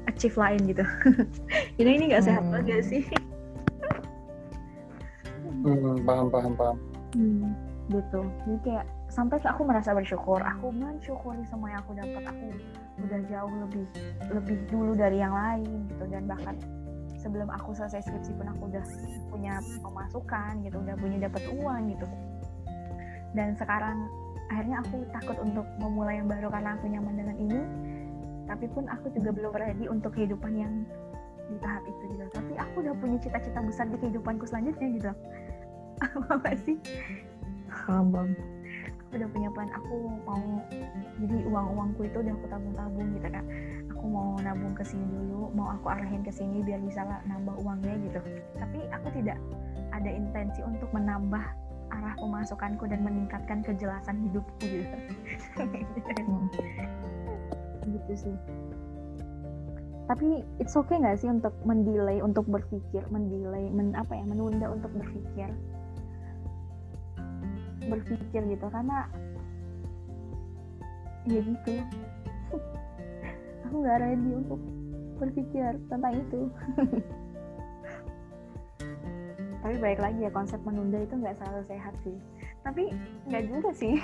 achieve lain gitu ini ini nggak sehat hmm. banget sih. Hmm, paham paham paham. Hmm, gitu jadi kayak sampai aku merasa bersyukur. Aku mensyukuri semua yang aku dapat. Aku udah jauh lebih lebih dulu dari yang lain gitu. Dan bahkan sebelum aku selesai skripsi pun aku udah punya pemasukan gitu. Udah punya dapat uang gitu. Dan sekarang akhirnya aku takut untuk memulai yang baru karena aku nyaman dengan ini. Tapi pun aku juga belum ready untuk kehidupan yang di tahap itu gitu. Tapi aku udah punya cita-cita besar di kehidupanku selanjutnya gitu. Apa sih? Paham aku udah punya plan. Aku mau jadi uang uangku itu udah aku tabung tabung gitu kan aku mau nabung ke sini dulu mau aku arahin ke sini biar bisa nambah uangnya gitu. Tapi aku tidak ada intensi untuk menambah arah pemasukanku dan meningkatkan kejelasan hidupku gitu. Hmm. gitu sih tapi it's okay nggak sih untuk mendelay untuk berpikir mendelay men, apa ya menunda untuk berpikir? Berpikir gitu karena ya gitu. Aku nggak ready untuk berpikir tentang itu. Tapi baik lagi ya konsep menunda itu nggak selalu sehat sih. Tapi nggak juga sih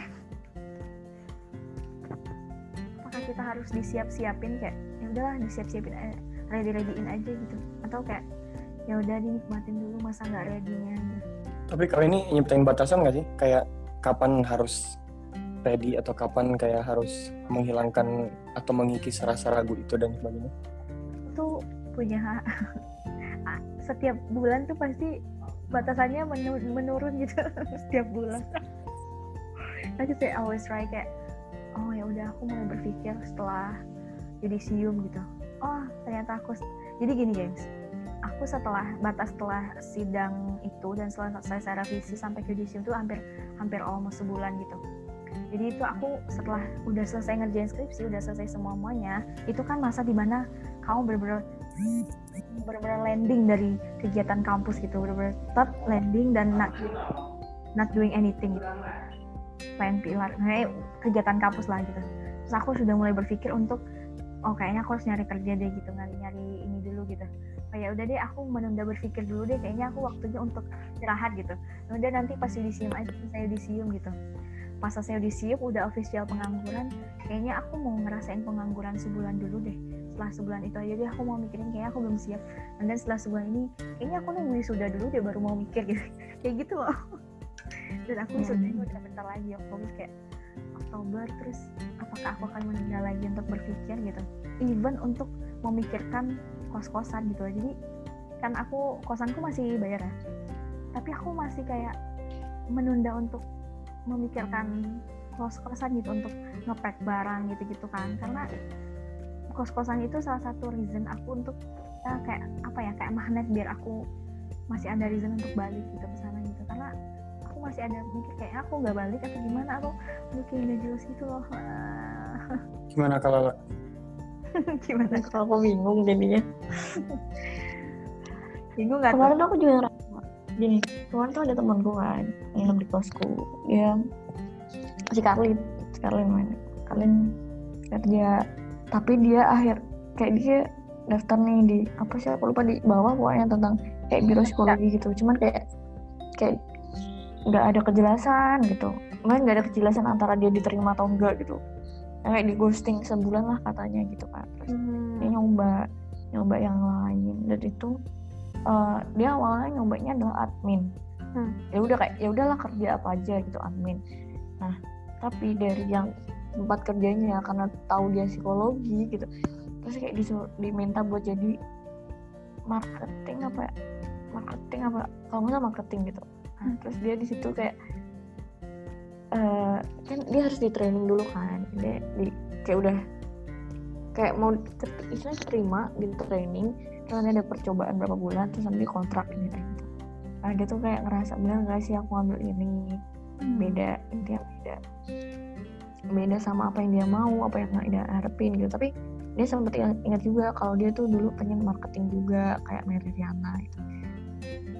apakah kita harus disiap-siapin kayak ya udahlah disiap-siapin ready readyin aja gitu. Atau kayak ya udah dinikmatin dulu masa nggak readynya gitu. tapi kalau ini nyiptain batasan nggak sih? Kayak kapan harus ready atau kapan kayak harus menghilangkan atau mengikis rasa ragu itu dan sebagainya? Itu punya setiap bulan tuh pasti batasannya menurun gitu. Setiap bulan. Tapi saya always try kayak oh ya udah aku mulai berpikir setelah yudisium gitu. Oh ternyata aku jadi gini guys aku setelah batas setelah sidang itu dan setelah selesai revisi sampai yudisium itu hampir hampir almost sebulan gitu. Jadi itu aku setelah udah selesai ngerjain skripsi udah selesai semuanya itu kan masa di mana kamu bener-bener landing dari kegiatan kampus gitu benar-benar start landing dan not not doing anything gitu selain pilar nah, kegiatan kampus lah gitu. Terus aku sudah mulai berpikir untuk oh kayaknya aku harus nyari kerja deh gitu nyari nyari ini dulu gitu. Oh ya udah deh aku menunda berpikir dulu deh kayaknya aku waktunya untuk istirahat gitu. Udah nanti pas yudisium aja saya yudisium gitu. Pas saya yudisium udah official pengangguran kayaknya aku mau ngerasain pengangguran sebulan dulu deh. Setelah sebulan itu aja deh aku mau mikirin kayaknya aku belum siap. Dan setelah sebulan ini kayaknya aku nunggu sudah dulu deh baru mau mikir gitu. Kayak gitu loh dan aku sudah hmm. udah bentar lagi Oktober kayak Oktober terus apakah aku akan menunda lagi untuk berpikir gitu. Even untuk memikirkan kos-kosan gitu jadi kan aku kosanku masih bayar ya. Tapi aku masih kayak menunda untuk memikirkan kos-kosan gitu untuk ngepack barang gitu-gitu kan. Karena kos-kosan itu salah satu reason aku untuk ya, kayak apa ya kayak magnet biar aku masih ada reason untuk balik gitu ke sana gitu. Karena masih ada mikir kayak aku nggak balik atau gimana? Aku mungkin udah jelas gitu loh. Gimana kalau gimana? Kalau aku bingung jadinya. Bingung nggak kemarin tuh? aku juga ngerasa gini kemarin tuh ada temanku kan yang di kosku. Dia si Karlin si Karlin mana Karlin kerja tapi dia akhir kayak dia daftar nih di apa sih aku lupa di bawah pokoknya tentang kayak biro psikologi gitu. Cuman kayak kayak nggak ada kejelasan gitu. Maksudnya nggak ada kejelasan antara dia diterima atau enggak gitu. Kayak di ghosting sebulan lah katanya gitu kan terus Hmm. dia nyoba nyoba yang lain. Dan itu eh, dia awalnya nyobanya adalah admin. Hmm. ya udah kayak ya udahlah kerja apa aja gitu admin. Nah tapi dari yang tempat kerjanya karena tahu dia psikologi gitu terus kayak disuruh diminta buat jadi marketing apa ya? Marketing apa? Kalau nggak marketing gitu nah, terus dia di situ kayak eh kan dia harus di training dulu kan. Dia di kayak udah kayak mau ter- istilahnya terima di training terus ada percobaan berapa bulan terus nanti kontrak ini kayak gitu. Nah dia tuh kayak ngerasa bener gak sih aku ambil ini Hmm. beda intinya beda. Beda sama apa yang dia mau apa yang dia harapin gitu. Tapi dia sempat ingat, ingat juga kalau dia tuh dulu pengen marketing juga kayak Mary Riana gitu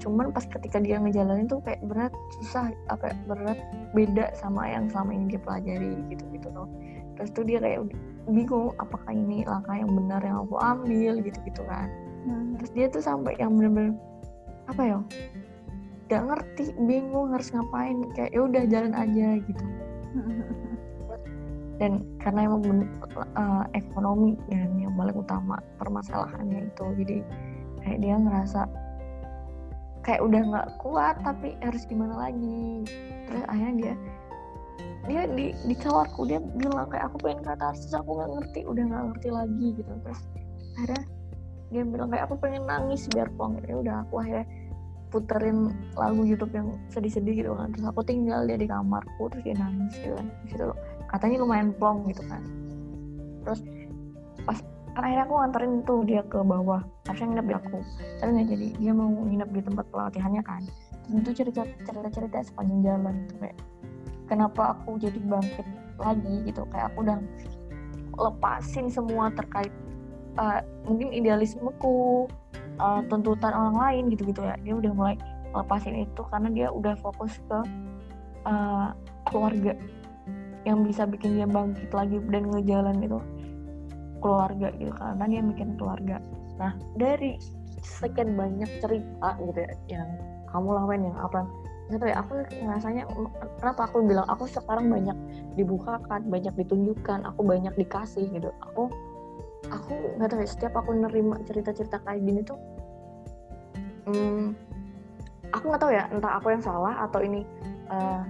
cuman pas ketika dia ngejalanin tuh kayak berat susah apa berat beda sama yang selama ini dia pelajari gitu gitu loh. Terus tuh dia kayak bingung apakah ini langkah yang benar yang aku ambil gitu gitu kan. Hmm. terus dia tuh sampai yang bener-bener apa ya gak ngerti bingung harus ngapain kayak ya udah jalan aja gitu. Dan karena emang ben- eh, ekonomi dan yang paling utama permasalahannya itu jadi kayak dia ngerasa kayak udah nggak kuat tapi harus gimana lagi? Terus akhirnya dia dia di di kawarku dia bilang kayak aku pengen katarsis aku nggak ngerti udah nggak ngerti lagi gitu. Terus akhirnya dia bilang kayak aku pengen nangis biar plong ya udah aku akhirnya puterin lagu YouTube yang sedih-sedih gitu kan. Terus aku tinggal dia di kamarku terus dia nangis gitu kan. Di situ katanya lumayan plong gitu kan. Terus pas kan akhirnya aku nganterin tuh dia ke bawah. Harusnya nginep di aku. Tapi nggak jadi. Dia mau nginep di tempat pelatihannya kan. Terus itu cerita cerita cerita sepanjang jalan tuh kayak kenapa aku jadi bangkit lagi gitu. Kayak aku udah lepasin semua terkait uh, mungkin idealismeku uh, tuntutan orang lain gitu-gitu ya. Dia udah mulai lepasin itu karena dia udah fokus ke uh, keluarga yang bisa bikin dia bangkit lagi dan ngejalan itu keluarga gitu karena dia bikin keluarga. Nah dari sekian banyak cerita gitu ya yang kamu lakuin yang apa tahu ya aku ngerasanya kenapa aku bilang aku sekarang banyak dibukakan banyak ditunjukkan aku banyak dikasih gitu. Aku aku nggak tahu ya setiap aku nerima cerita-cerita kayak gini tuh hmm, aku nggak tahu ya entah aku yang salah atau ini uh,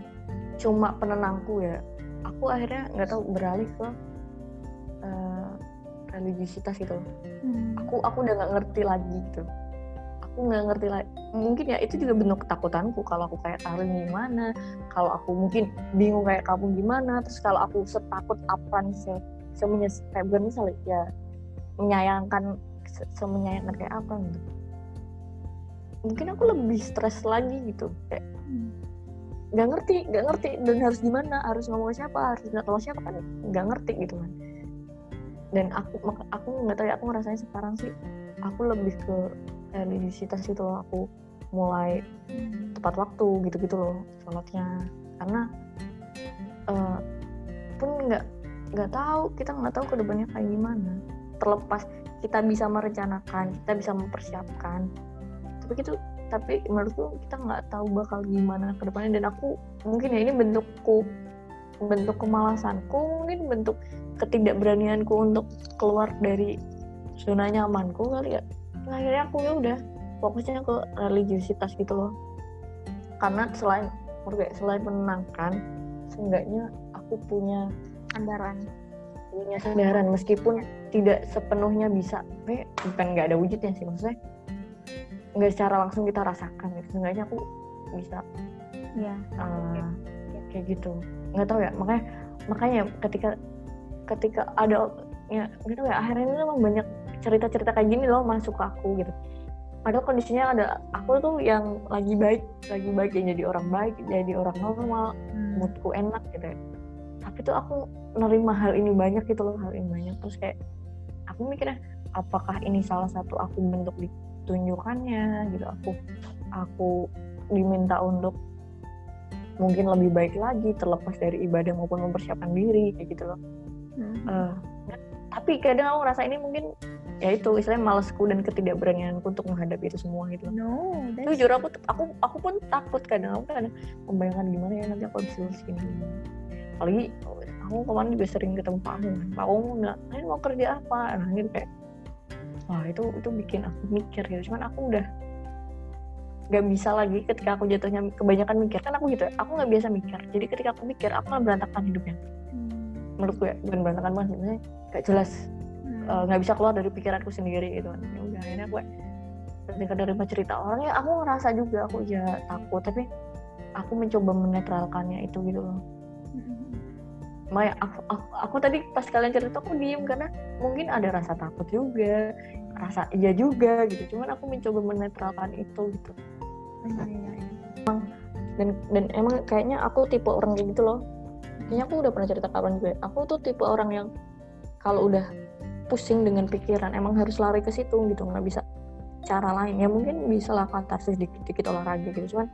cuma penenangku ya. Aku akhirnya nggak tahu beralih ke uh, religiusitas gitu Hmm. aku aku udah nggak ngerti lagi gitu. Aku nggak ngerti lagi. Mungkin ya itu juga bentuk ketakutanku. Kalau aku kayak Karin gimana kalau aku mungkin bingung kayak kamu gimana terus kalau aku setakut apa se semenyes kayak bukan misalnya ya menyayangkan se semenyayangkan kayak apa gitu. Mungkin aku lebih stres lagi gitu. Kayak Hmm. nggak ngerti nggak ngerti dan harus gimana harus ngomong ke siapa harus minta tolong siapa kan nggak ngerti gitu kan dan aku aku nggak tahu ya aku ngerasanya sekarang sih aku lebih ke religiusitas itu loh aku mulai tepat waktu gitu-gitu loh sholatnya. Karena eh, pun nggak nggak tahu kita nggak tahu ke depannya kayak gimana. Terlepas kita bisa merencanakan kita bisa mempersiapkan tapi gitu tapi menurutku kita nggak tahu bakal gimana ke depannya dan aku mungkin ya ini bentukku bentuk kemalasanku mungkin bentuk ketidakberanianku untuk keluar dari zona nyamanku kali ya. Nah, akhirnya aku ya udah fokusnya ke religiusitas gitu loh. Karena selain menurut selain menenangkan seenggaknya aku punya Sandaran. punya kesadaran meskipun tidak sepenuhnya bisa tapi bukan nggak ada wujudnya sih maksudnya nggak secara langsung kita rasakan gitu. Seenggaknya aku bisa Iya. uh, kayak gitu. Nggak tahu ya makanya makanya ketika ketika ada ya gitu ya akhirnya ini memang banyak cerita-cerita kayak gini loh masuk ke aku gitu. Padahal kondisinya ada aku tuh yang lagi baik lagi baik yang jadi orang baik jadi orang normal Hmm. moodku enak gitu ya. Tapi tuh aku nerima hal ini banyak gitu loh hal ini banyak. Terus kayak aku mikirnya apakah ini salah satu aku bentuk ditunjukkannya gitu. Aku aku diminta untuk mungkin lebih baik lagi terlepas dari ibadah maupun mempersiapkan diri kayak gitu loh Hmm. Eh, tapi kadang aku ngerasa ini mungkin ya itu istilahnya malesku dan ketidakberanianku untuk menghadapi itu semua gitu. No, that's jujur aku aku aku pun takut kadang aku kadang membayangkan gimana ya nanti aku bisa lulus ini. Apalagi aku kemarin juga sering ketemu Pak Amu kan Pak Amu bilang kalian mau kerja apa? Nah gitu kayak wah itu itu bikin aku mikir gitu cuman aku udah nggak bisa lagi ketika aku jatuhnya kebanyakan mikir. Kan aku gitu ya aku nggak biasa mikir. Jadi ketika aku mikir aku akan berantakan hidupnya. Hmm. Menurut gue bukan berantakan banget sebenarnya gak jelas Hmm. eh, nggak bisa keluar dari pikiranku sendiri gitu kan ya udah akhirnya gue ketika nerima cerita orang ya aku ngerasa juga aku ya takut tapi aku mencoba menetralkannya itu gitu loh Hmm. Maya aku, aku, aku tadi pas kalian cerita aku diem karena mungkin ada rasa takut juga rasa iya juga gitu cuman aku mencoba menetralkan itu gitu Iya, iya, iya. dan dan emang kayaknya aku tipe orang kayak gitu loh kayaknya aku udah pernah cerita kapan juga aku tuh tipe orang yang kalau udah pusing dengan pikiran emang harus lari ke situ gitu nggak bisa cara lain ya mungkin bisa lah katarsis dikit-dikit olahraga gitu cuman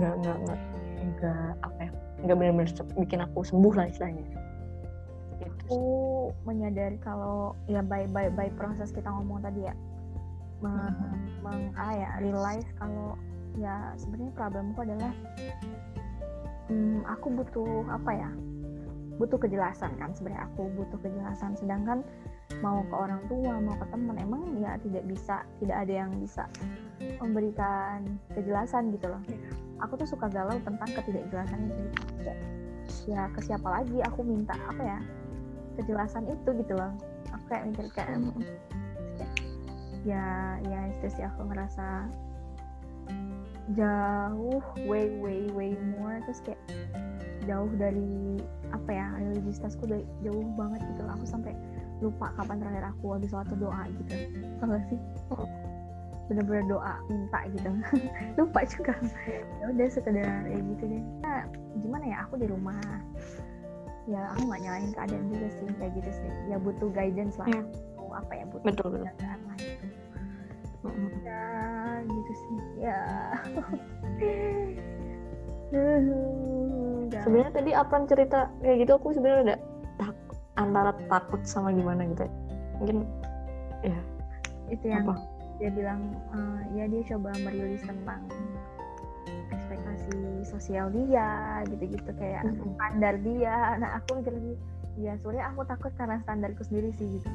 nggak nggak nggak nggak apa ya nggak benar-benar bikin aku sembuh lah istilahnya gitu. aku menyadari kalau ya by by by proses kita ngomong tadi ya meng, Mhm. meng ah ya realize kalau ya sebenarnya problemku adalah hmm, aku butuh apa ya? Butuh kejelasan kan sebenarnya. Aku butuh kejelasan. Sedangkan mau ke orang tua mau ke teman emang ya tidak bisa tidak ada yang bisa memberikan kejelasan gitu loh. Aku tuh suka galau tentang ketidakjelasan itu ya ke siapa lagi aku minta apa ya kejelasan itu gitu loh. Aku kayak mikir kayak kayak, ya ya itu sih aku ngerasa jauh way way way more. Terus kayak jauh dari apa ya religiositasku dari jauh banget gitu aku sampai lupa kapan terakhir aku habis sholat doa gitu. Tau gak sih? Bener-bener doa minta gitu. Lupa juga. Ya udah sekedar ya gitu deh. Nah, gimana ya? Aku di rumah. Ya aku nggak nyalain keadaan juga sih. Kayak gitu sih. Ya butuh guidance lah. Butuh apa ya? Butuh betul betul. gitu. Mm-mm. ya gitu sih ya. Udah. sebenarnya tadi Apran cerita kayak gitu aku sebenarnya ada tak, antara takut sama gimana gitu. Ya. mungkin ya. Itu yang apa? dia bilang eh, ya dia coba merilis tentang ekspektasi sosial dia gitu-gitu kayak Mm-mm. standar dia. Nah aku mikir lagi ya sebenarnya aku takut karena standarku sendiri sih gitu.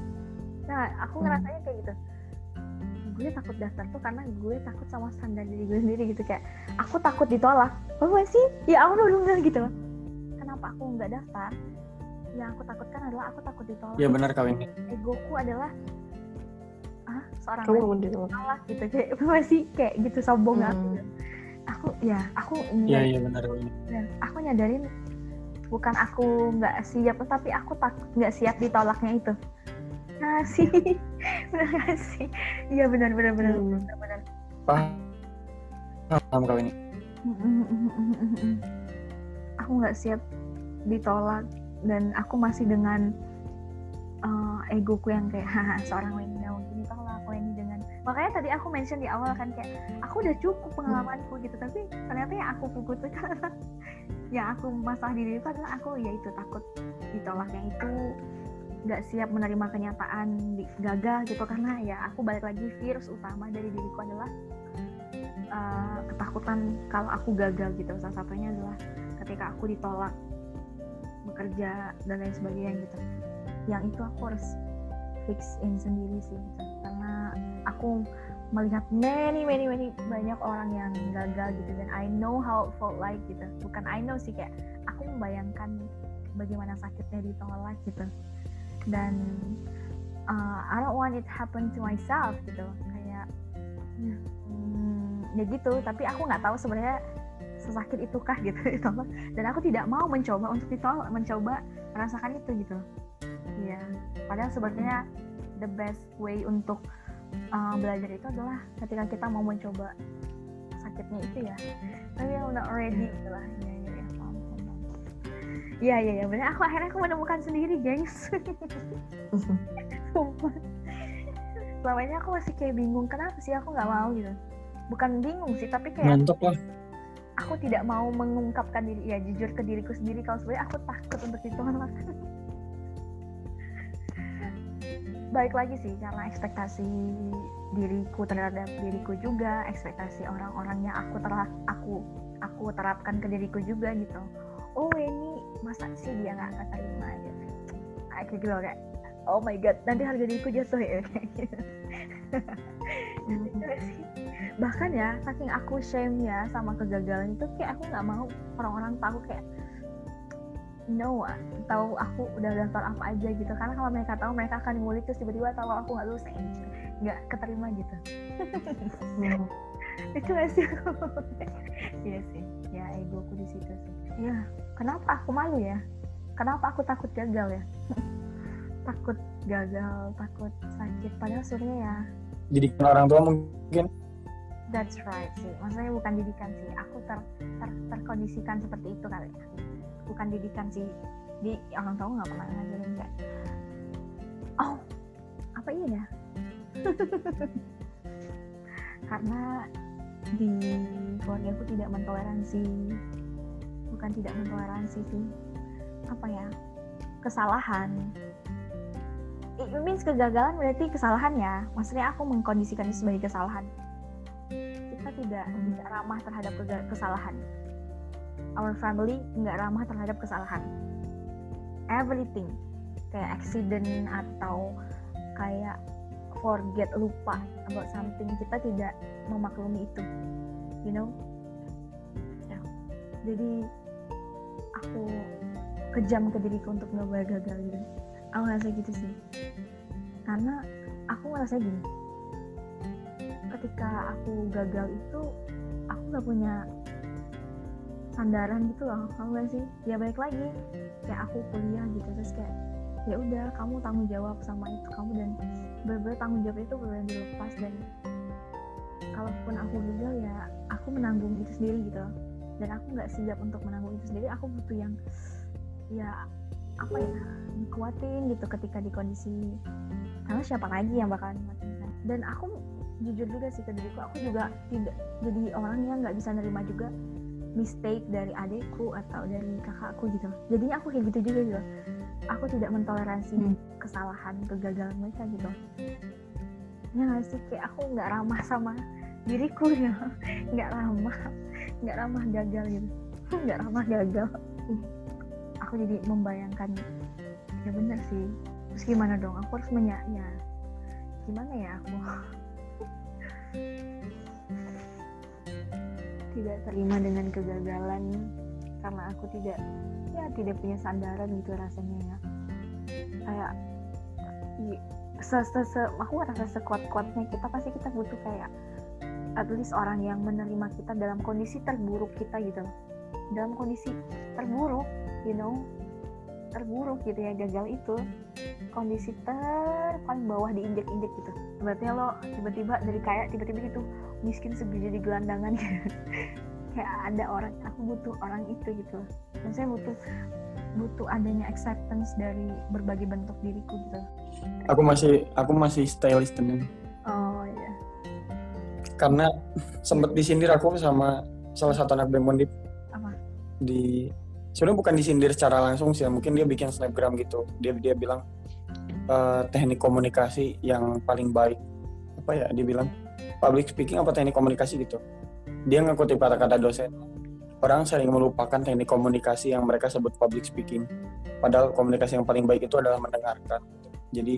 Nah aku ngerasanya kayak gitu gue takut daftar tuh karena gue takut sama standar diri gue sendiri gitu kayak aku takut ditolak. Apa sih? Ya aku udah bilang gitu. Loh kenapa aku nggak daftar? Yang aku takutkan adalah aku takut ditolak. Iya benar kau ini. egoku adalah ah seorang kamu ditolak. gitu kayak masih kayak gitu sombong Hmm. aku. Gitu. aku ya aku Iya iya benar aku nyadarin bukan aku nggak siap tapi aku takut nggak siap ditolaknya itu. Nah sih benar nggak sih iya benar benar benar Hmm. benar benar. Paham kau ini. aku nggak siap ditolak dan aku masih dengan uh, egoku yang kayak haha seorang Wendy gini tolak Wendy dengan makanya tadi aku mention di awal kan kayak aku udah cukup pengalamanku gitu. Tapi ternyata yang aku butuhkan yang aku masalah diri itu adalah aku ya itu takut ditolaknya itu nggak siap menerima kenyataan di- gagal gitu karena ya aku balik lagi virus utama dari diriku adalah uh, ketakutan kalau aku gagal gitu. Salah satunya adalah ketika aku ditolak bekerja dan lain sebagainya gitu. Yang itu aku harus fix in sendiri sih gitu. Karena aku melihat many many many banyak orang yang gagal gitu dan I know how it felt like gitu. Bukan I know sih kayak aku membayangkan bagaimana sakitnya ditolak gitu dan uh, I don't want it happen to myself gitu. Kayak hmm, ya gitu. Tapi aku nggak tahu sebenarnya sesakit itukah gitu ditolak dan aku tidak mau mencoba untuk ditolak mencoba merasakan itu gitu. Iya. Padahal sebenarnya the best way untuk uh, belajar itu adalah ketika kita mau mencoba sakitnya itu ya. Tapi yang udah ready gitu lah. Ya iya iya ya benar aku akhirnya aku menemukan sendiri gengs. Sumpah. selama ini aku masih kayak bingung kenapa sih aku nggak mau gitu? Bukan bingung sih tapi kayak mantap lah. aku tidak mau mengungkapkan diri ya jujur ke diriku sendiri kalau sebenarnya aku takut untuk ditolak. Baik lagi sih karena ekspektasi diriku terhadap diriku juga ekspektasi orang-orang yang aku terap aku aku terapkan ke diriku juga gitu. Oh ini masa sih dia nggak keterima gitu kayak gitu loh, kayak oh my god nanti harga diriku jatuh ya kayak gitu. Gitu sih. bahkan ya saking aku shame ya sama kegagalan itu kayak aku nggak mau orang-orang tahu kayak no tahu aku udah daftar apa aja gitu. Karena kalau mereka tahu mereka akan ngulik terus tiba-tiba tahu aku nggak lulus nggak keterima gitu. Hmm. itu gak sih? Iya sih. Ya egoku di situ sih. Ya kenapa aku malu ya kenapa aku takut gagal ya takut gagal takut sakit padahal sebenarnya ya jadi orang tua mungkin That's right sih. Maksudnya bukan didikan sih. Aku ter, ter terkondisikan seperti itu kali. ya. Bukan didikan sih. Di orang tua nggak pernah ngajarin kayak, oh apa iya ya? Karena di keluarga aku tidak mentoleransi, bukan tidak mentoleransi sih. Apa ya? Kesalahan. It means kegagalan berarti kesalahan ya. Maksudnya aku mengkondisikan itu sebagai kesalahan kita tidak tidak ramah terhadap kesalahan. Our family nggak ramah terhadap kesalahan. Everything kayak accident atau kayak forget lupa about something kita tidak memaklumi itu, you know? Ya. Jadi aku kejam ke diriku untuk nggak boleh gagal gitu. Aku ngerasa gitu sih. Karena aku ngerasa gini, ketika aku gagal itu aku nggak punya sandaran gitu loh kamu gak sih ya balik lagi kayak aku kuliah gitu terus kayak ya udah kamu tanggung jawab sama itu kamu dan bener-bener tanggung jawab itu bener dilepas dan kalaupun aku gagal ya aku menanggung itu sendiri gitu. Dan aku nggak siap untuk menanggung itu sendiri. Aku butuh yang ya apa ya dikuatin gitu ketika di kondisi karena siapa lagi yang bakalan nguatin kan? Dan aku jujur juga sih ke diriku aku juga tidak jadi orang yang nggak bisa nerima juga mistake dari adekku atau dari kakakku gitu. Jadinya aku kayak gitu juga gitu. Aku tidak mentoleransi Hmm. kesalahan kegagalan mereka gitu. Ya nggak sih kayak aku nggak ramah sama diriku ya. Nggak ramah nggak ramah gagal gitu. Nggak ramah gagal. Aku jadi membayangkan ya bener sih. Terus gimana dong? Aku harus menya ya gimana ya aku? Tidak terima dengan kegagalan karena aku tidak ya tidak punya sandaran gitu rasanya ya. Kayak se, se, se- aku ngerasa sekuat kuatnya kita pasti kita butuh kayak at least orang yang menerima kita dalam kondisi terburuk kita gitu. Loh. dalam kondisi terburuk you know terburuk gitu ya gagal itu kondisi ter paling bawah diinjek-injek gitu. Berarti lo tiba-tiba dari kaya tiba-tiba gitu miskin segede di gelandangan gitu. Kayak ada orang aku butuh orang itu gitu. Dan saya butuh butuh adanya acceptance dari berbagai bentuk diriku gitu. Aku masih aku masih stay listening oh iya karena sempet disindir aku sama salah satu anak BEM Undip Apa? di sebenarnya bukan disindir secara langsung sih ya, mungkin dia bikin snapgram gitu dia dia bilang eh, teknik komunikasi yang paling baik apa ya dia bilang public speaking apa teknik komunikasi gitu dia ngekutip kata-kata dosen orang sering melupakan teknik komunikasi yang mereka sebut public speaking padahal komunikasi yang paling baik itu adalah mendengarkan gitu. jadi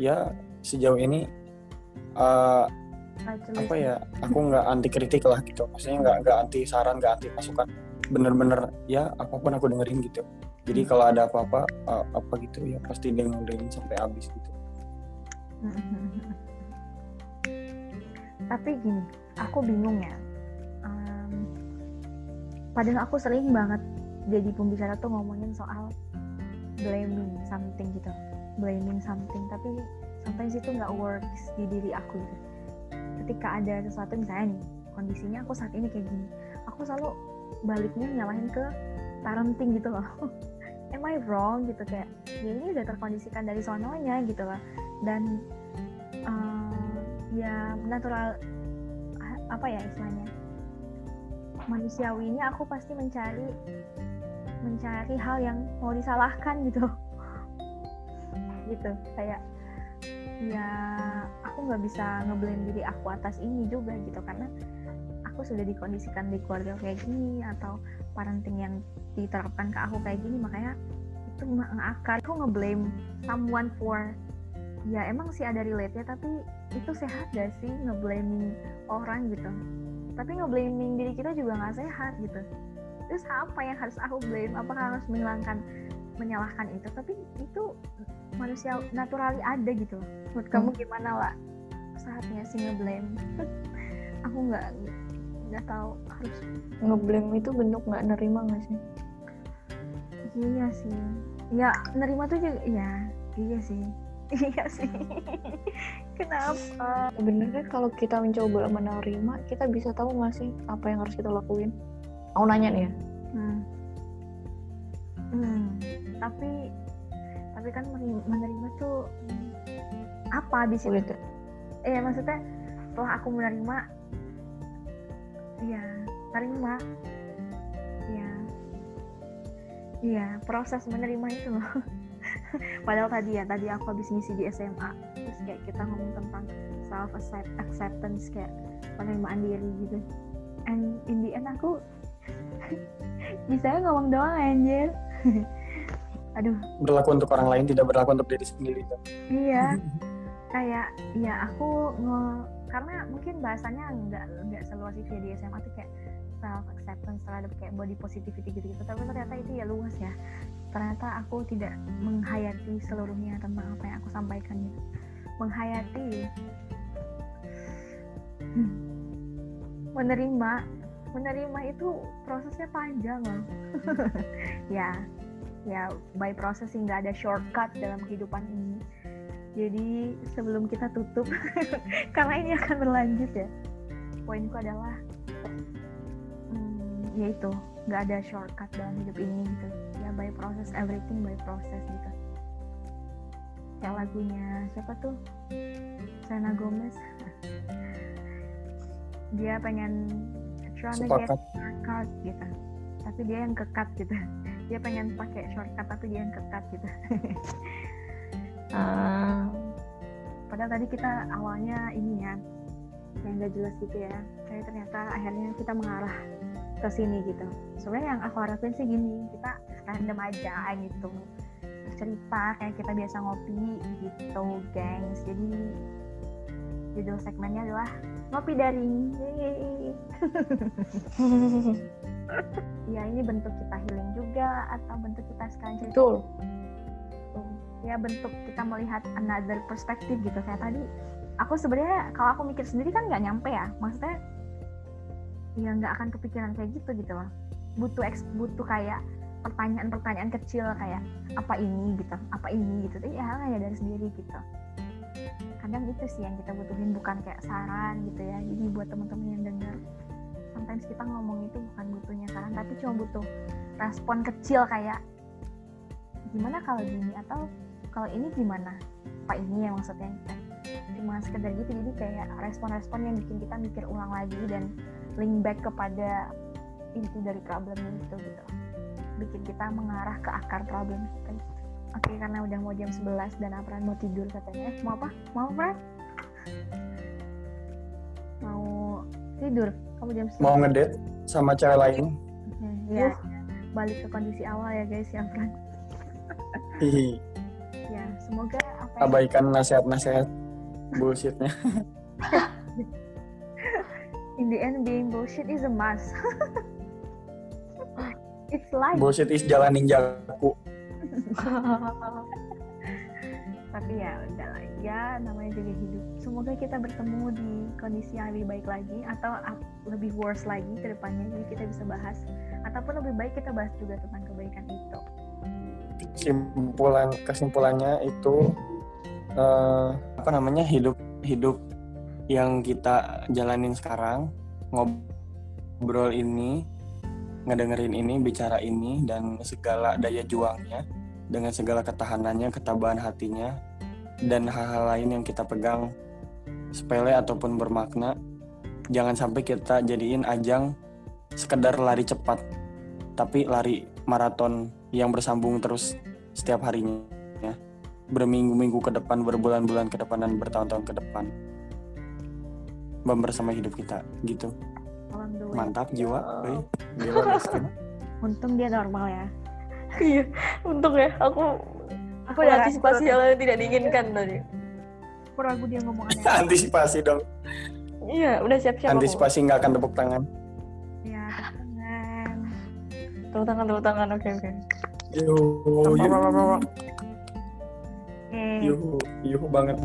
ya sejauh ini to apa ya aku nggak anti kritik lah gitu. Maksudnya nggak nggak anti saran nggak anti masukan. Bener-bener ya apa pun aku dengerin gitu. Jadi Hmm. kalau ada apa-apa uh, apa gitu ya pasti dengerin sampai habis gitu. Tapi gini aku bingung ya. Um, padahal aku sering banget jadi pembicara tuh ngomongin soal blaming something gitu. Blaming something tapi sometimes itu nggak works di diri aku gitu ketika ada sesuatu misalnya nih kondisinya aku saat ini kayak gini aku selalu baliknya nyalahin ke parenting gitu loh. Am I wrong? Gitu kayak ya ini udah terkondisikan dari sononya gitu loh. Dan uh, ya natural apa ya istilahnya manusiawinya aku pasti mencari mencari hal yang mau disalahkan gitu. Gitu kayak ya aku nggak bisa ngeblame diri aku atas ini juga gitu karena aku sudah dikondisikan di keluarga kayak gini atau parenting yang diterapkan ke aku kayak gini makanya itu ngakar aku ngeblame someone for ya emang sih ada relate ya tapi itu sehat gak sih ngeblaming orang gitu? Tapi ngeblaming diri kita juga nggak sehat gitu. Terus apa yang harus aku blame? Apakah harus menghilangkan menyalahkan itu? Tapi itu manusia naturali ada gitu. Loh menurut kamu hmm. gimana lah saatnya sih ngeblame. Aku nggak nggak tahu harus ngeblame itu bentuk nggak nerima nggak sih? Iya sih. Ya nerima tuh juga ya iya sih. Iya sih. Kenapa? Sebenarnya kalau kita mencoba menerima kita bisa tahu nggak sih apa yang harus kita lakuin? Aku nanya nih ya. Hmm. Hmm, tapi tapi kan menerima tuh apa di situ? Gitu. Eh maksudnya setelah aku menerima, ya terima, ya, iya proses menerima itu loh. Padahal tadi ya tadi aku habis ngisi di SMA, terus kayak kita ngomong tentang self acceptance kayak penerimaan diri gitu. And in the end aku bisa ngomong doang anjir aduh. Berlaku untuk orang lain tidak berlaku untuk diri sendiri kan? iya. Kayak ya aku nge karena mungkin bahasanya nggak nggak seluas itu ya di SMA tuh kayak self acceptance terhadap kayak body positivity gitu gitu tapi ternyata itu ya luas ya. Ternyata aku tidak menghayati seluruhnya tentang apa yang aku sampaikan gitu. Menghayati. Hmm. menerima. Menerima itu prosesnya panjang loh. Ya ya by processing nggak ada shortcut dalam kehidupan ini. Jadi sebelum kita tutup karena ini akan berlanjut ya poinku adalah hmm, yaitu nggak ada shortcut dalam hidup ini gitu. Ya by process everything by process gitu. Kayak lagunya siapa tuh? Selena Gomez. Dia pengen trying to get shortcut gitu. Tapi dia yang kekat gitu dia pengen pakai shortcut tapi dia yang kekat gitu. Uh. padahal tadi kita awalnya ini ya yang gak jelas gitu ya. Tapi ternyata akhirnya kita mengarah ke sini gitu. Sebenarnya yang aku harapin sih gini kita random aja gitu. Cerita kayak kita biasa ngopi gitu gengs. Jadi judul segmennya adalah ngopi daring ya ini bentuk kita healing juga atau bentuk kita sekarang cerita betul. Ya bentuk kita melihat another perspektif gitu. Kayak tadi aku sebenarnya kalau aku mikir sendiri kan nggak nyampe ya. Maksudnya ya nggak akan kepikiran kayak gitu gitu loh. Butuh eks, butuh kayak pertanyaan-pertanyaan kecil kayak apa ini? gitu. Apa ini? gitu. Ya hanya dari sendiri gitu. Kadang itu sih yang kita butuhin bukan kayak saran gitu ya. Jadi buat teman-teman yang dengar sometimes kita ngomong itu bukan butuhnya saran tapi cuma butuh respon kecil kayak gimana kalau gini atau kalau ini gimana apa ini ya maksudnya cuma sekedar gitu jadi kayak respon-respon yang bikin kita mikir ulang lagi dan link back kepada inti dari problem itu gitu bikin kita mengarah ke akar problem kita gitu. Oke, karena udah mau jam 11 dan Apran mau tidur katanya. Mau apa? Mau Apran? Tidur? Kamu jam 11? Mau ngedate sama cewek lain? ya, balik ke kondisi awal ya guys ya Apran. ya, semoga apa yang... Abaikan nasihat-nasihat bullshitnya. In the end, being bullshit is a must. It's life. Bullshit is jalan ninjaku. tapi ya udahlah ya namanya juga hidup. Semoga kita bertemu di kondisi yang lebih baik lagi atau lebih worse lagi ke depannya jadi kita bisa bahas. Ataupun lebih baik kita bahas juga tentang kebaikan itu. Kesimpulan kesimpulannya itu eh, apa namanya hidup hidup yang kita jalanin sekarang ngobrol ini ngedengerin ini bicara ini dan segala daya juangnya dengan segala ketahanannya ketabahan hatinya dan hal-hal lain yang kita pegang sepele ataupun bermakna jangan sampai kita jadiin ajang sekedar lari cepat tapi lari maraton yang bersambung terus setiap harinya ya. berminggu-minggu ke depan berbulan-bulan ke depan dan bertahun-tahun ke depan. Bersama hidup kita gitu. Mantap jiwa miskin. untung dia normal ya iya untung ya aku aku udah antisipasi hal yang tidak diinginkan tadi. Aku ragu dia ngomong aneh. Antisipasi dong. Iya udah siap-siap aku. antisipasi nggak akan tepuk tangan. Ya tangan. Tepuk tangan tepuk tangan oke oke. Yuhu oke yuhu yuhu banget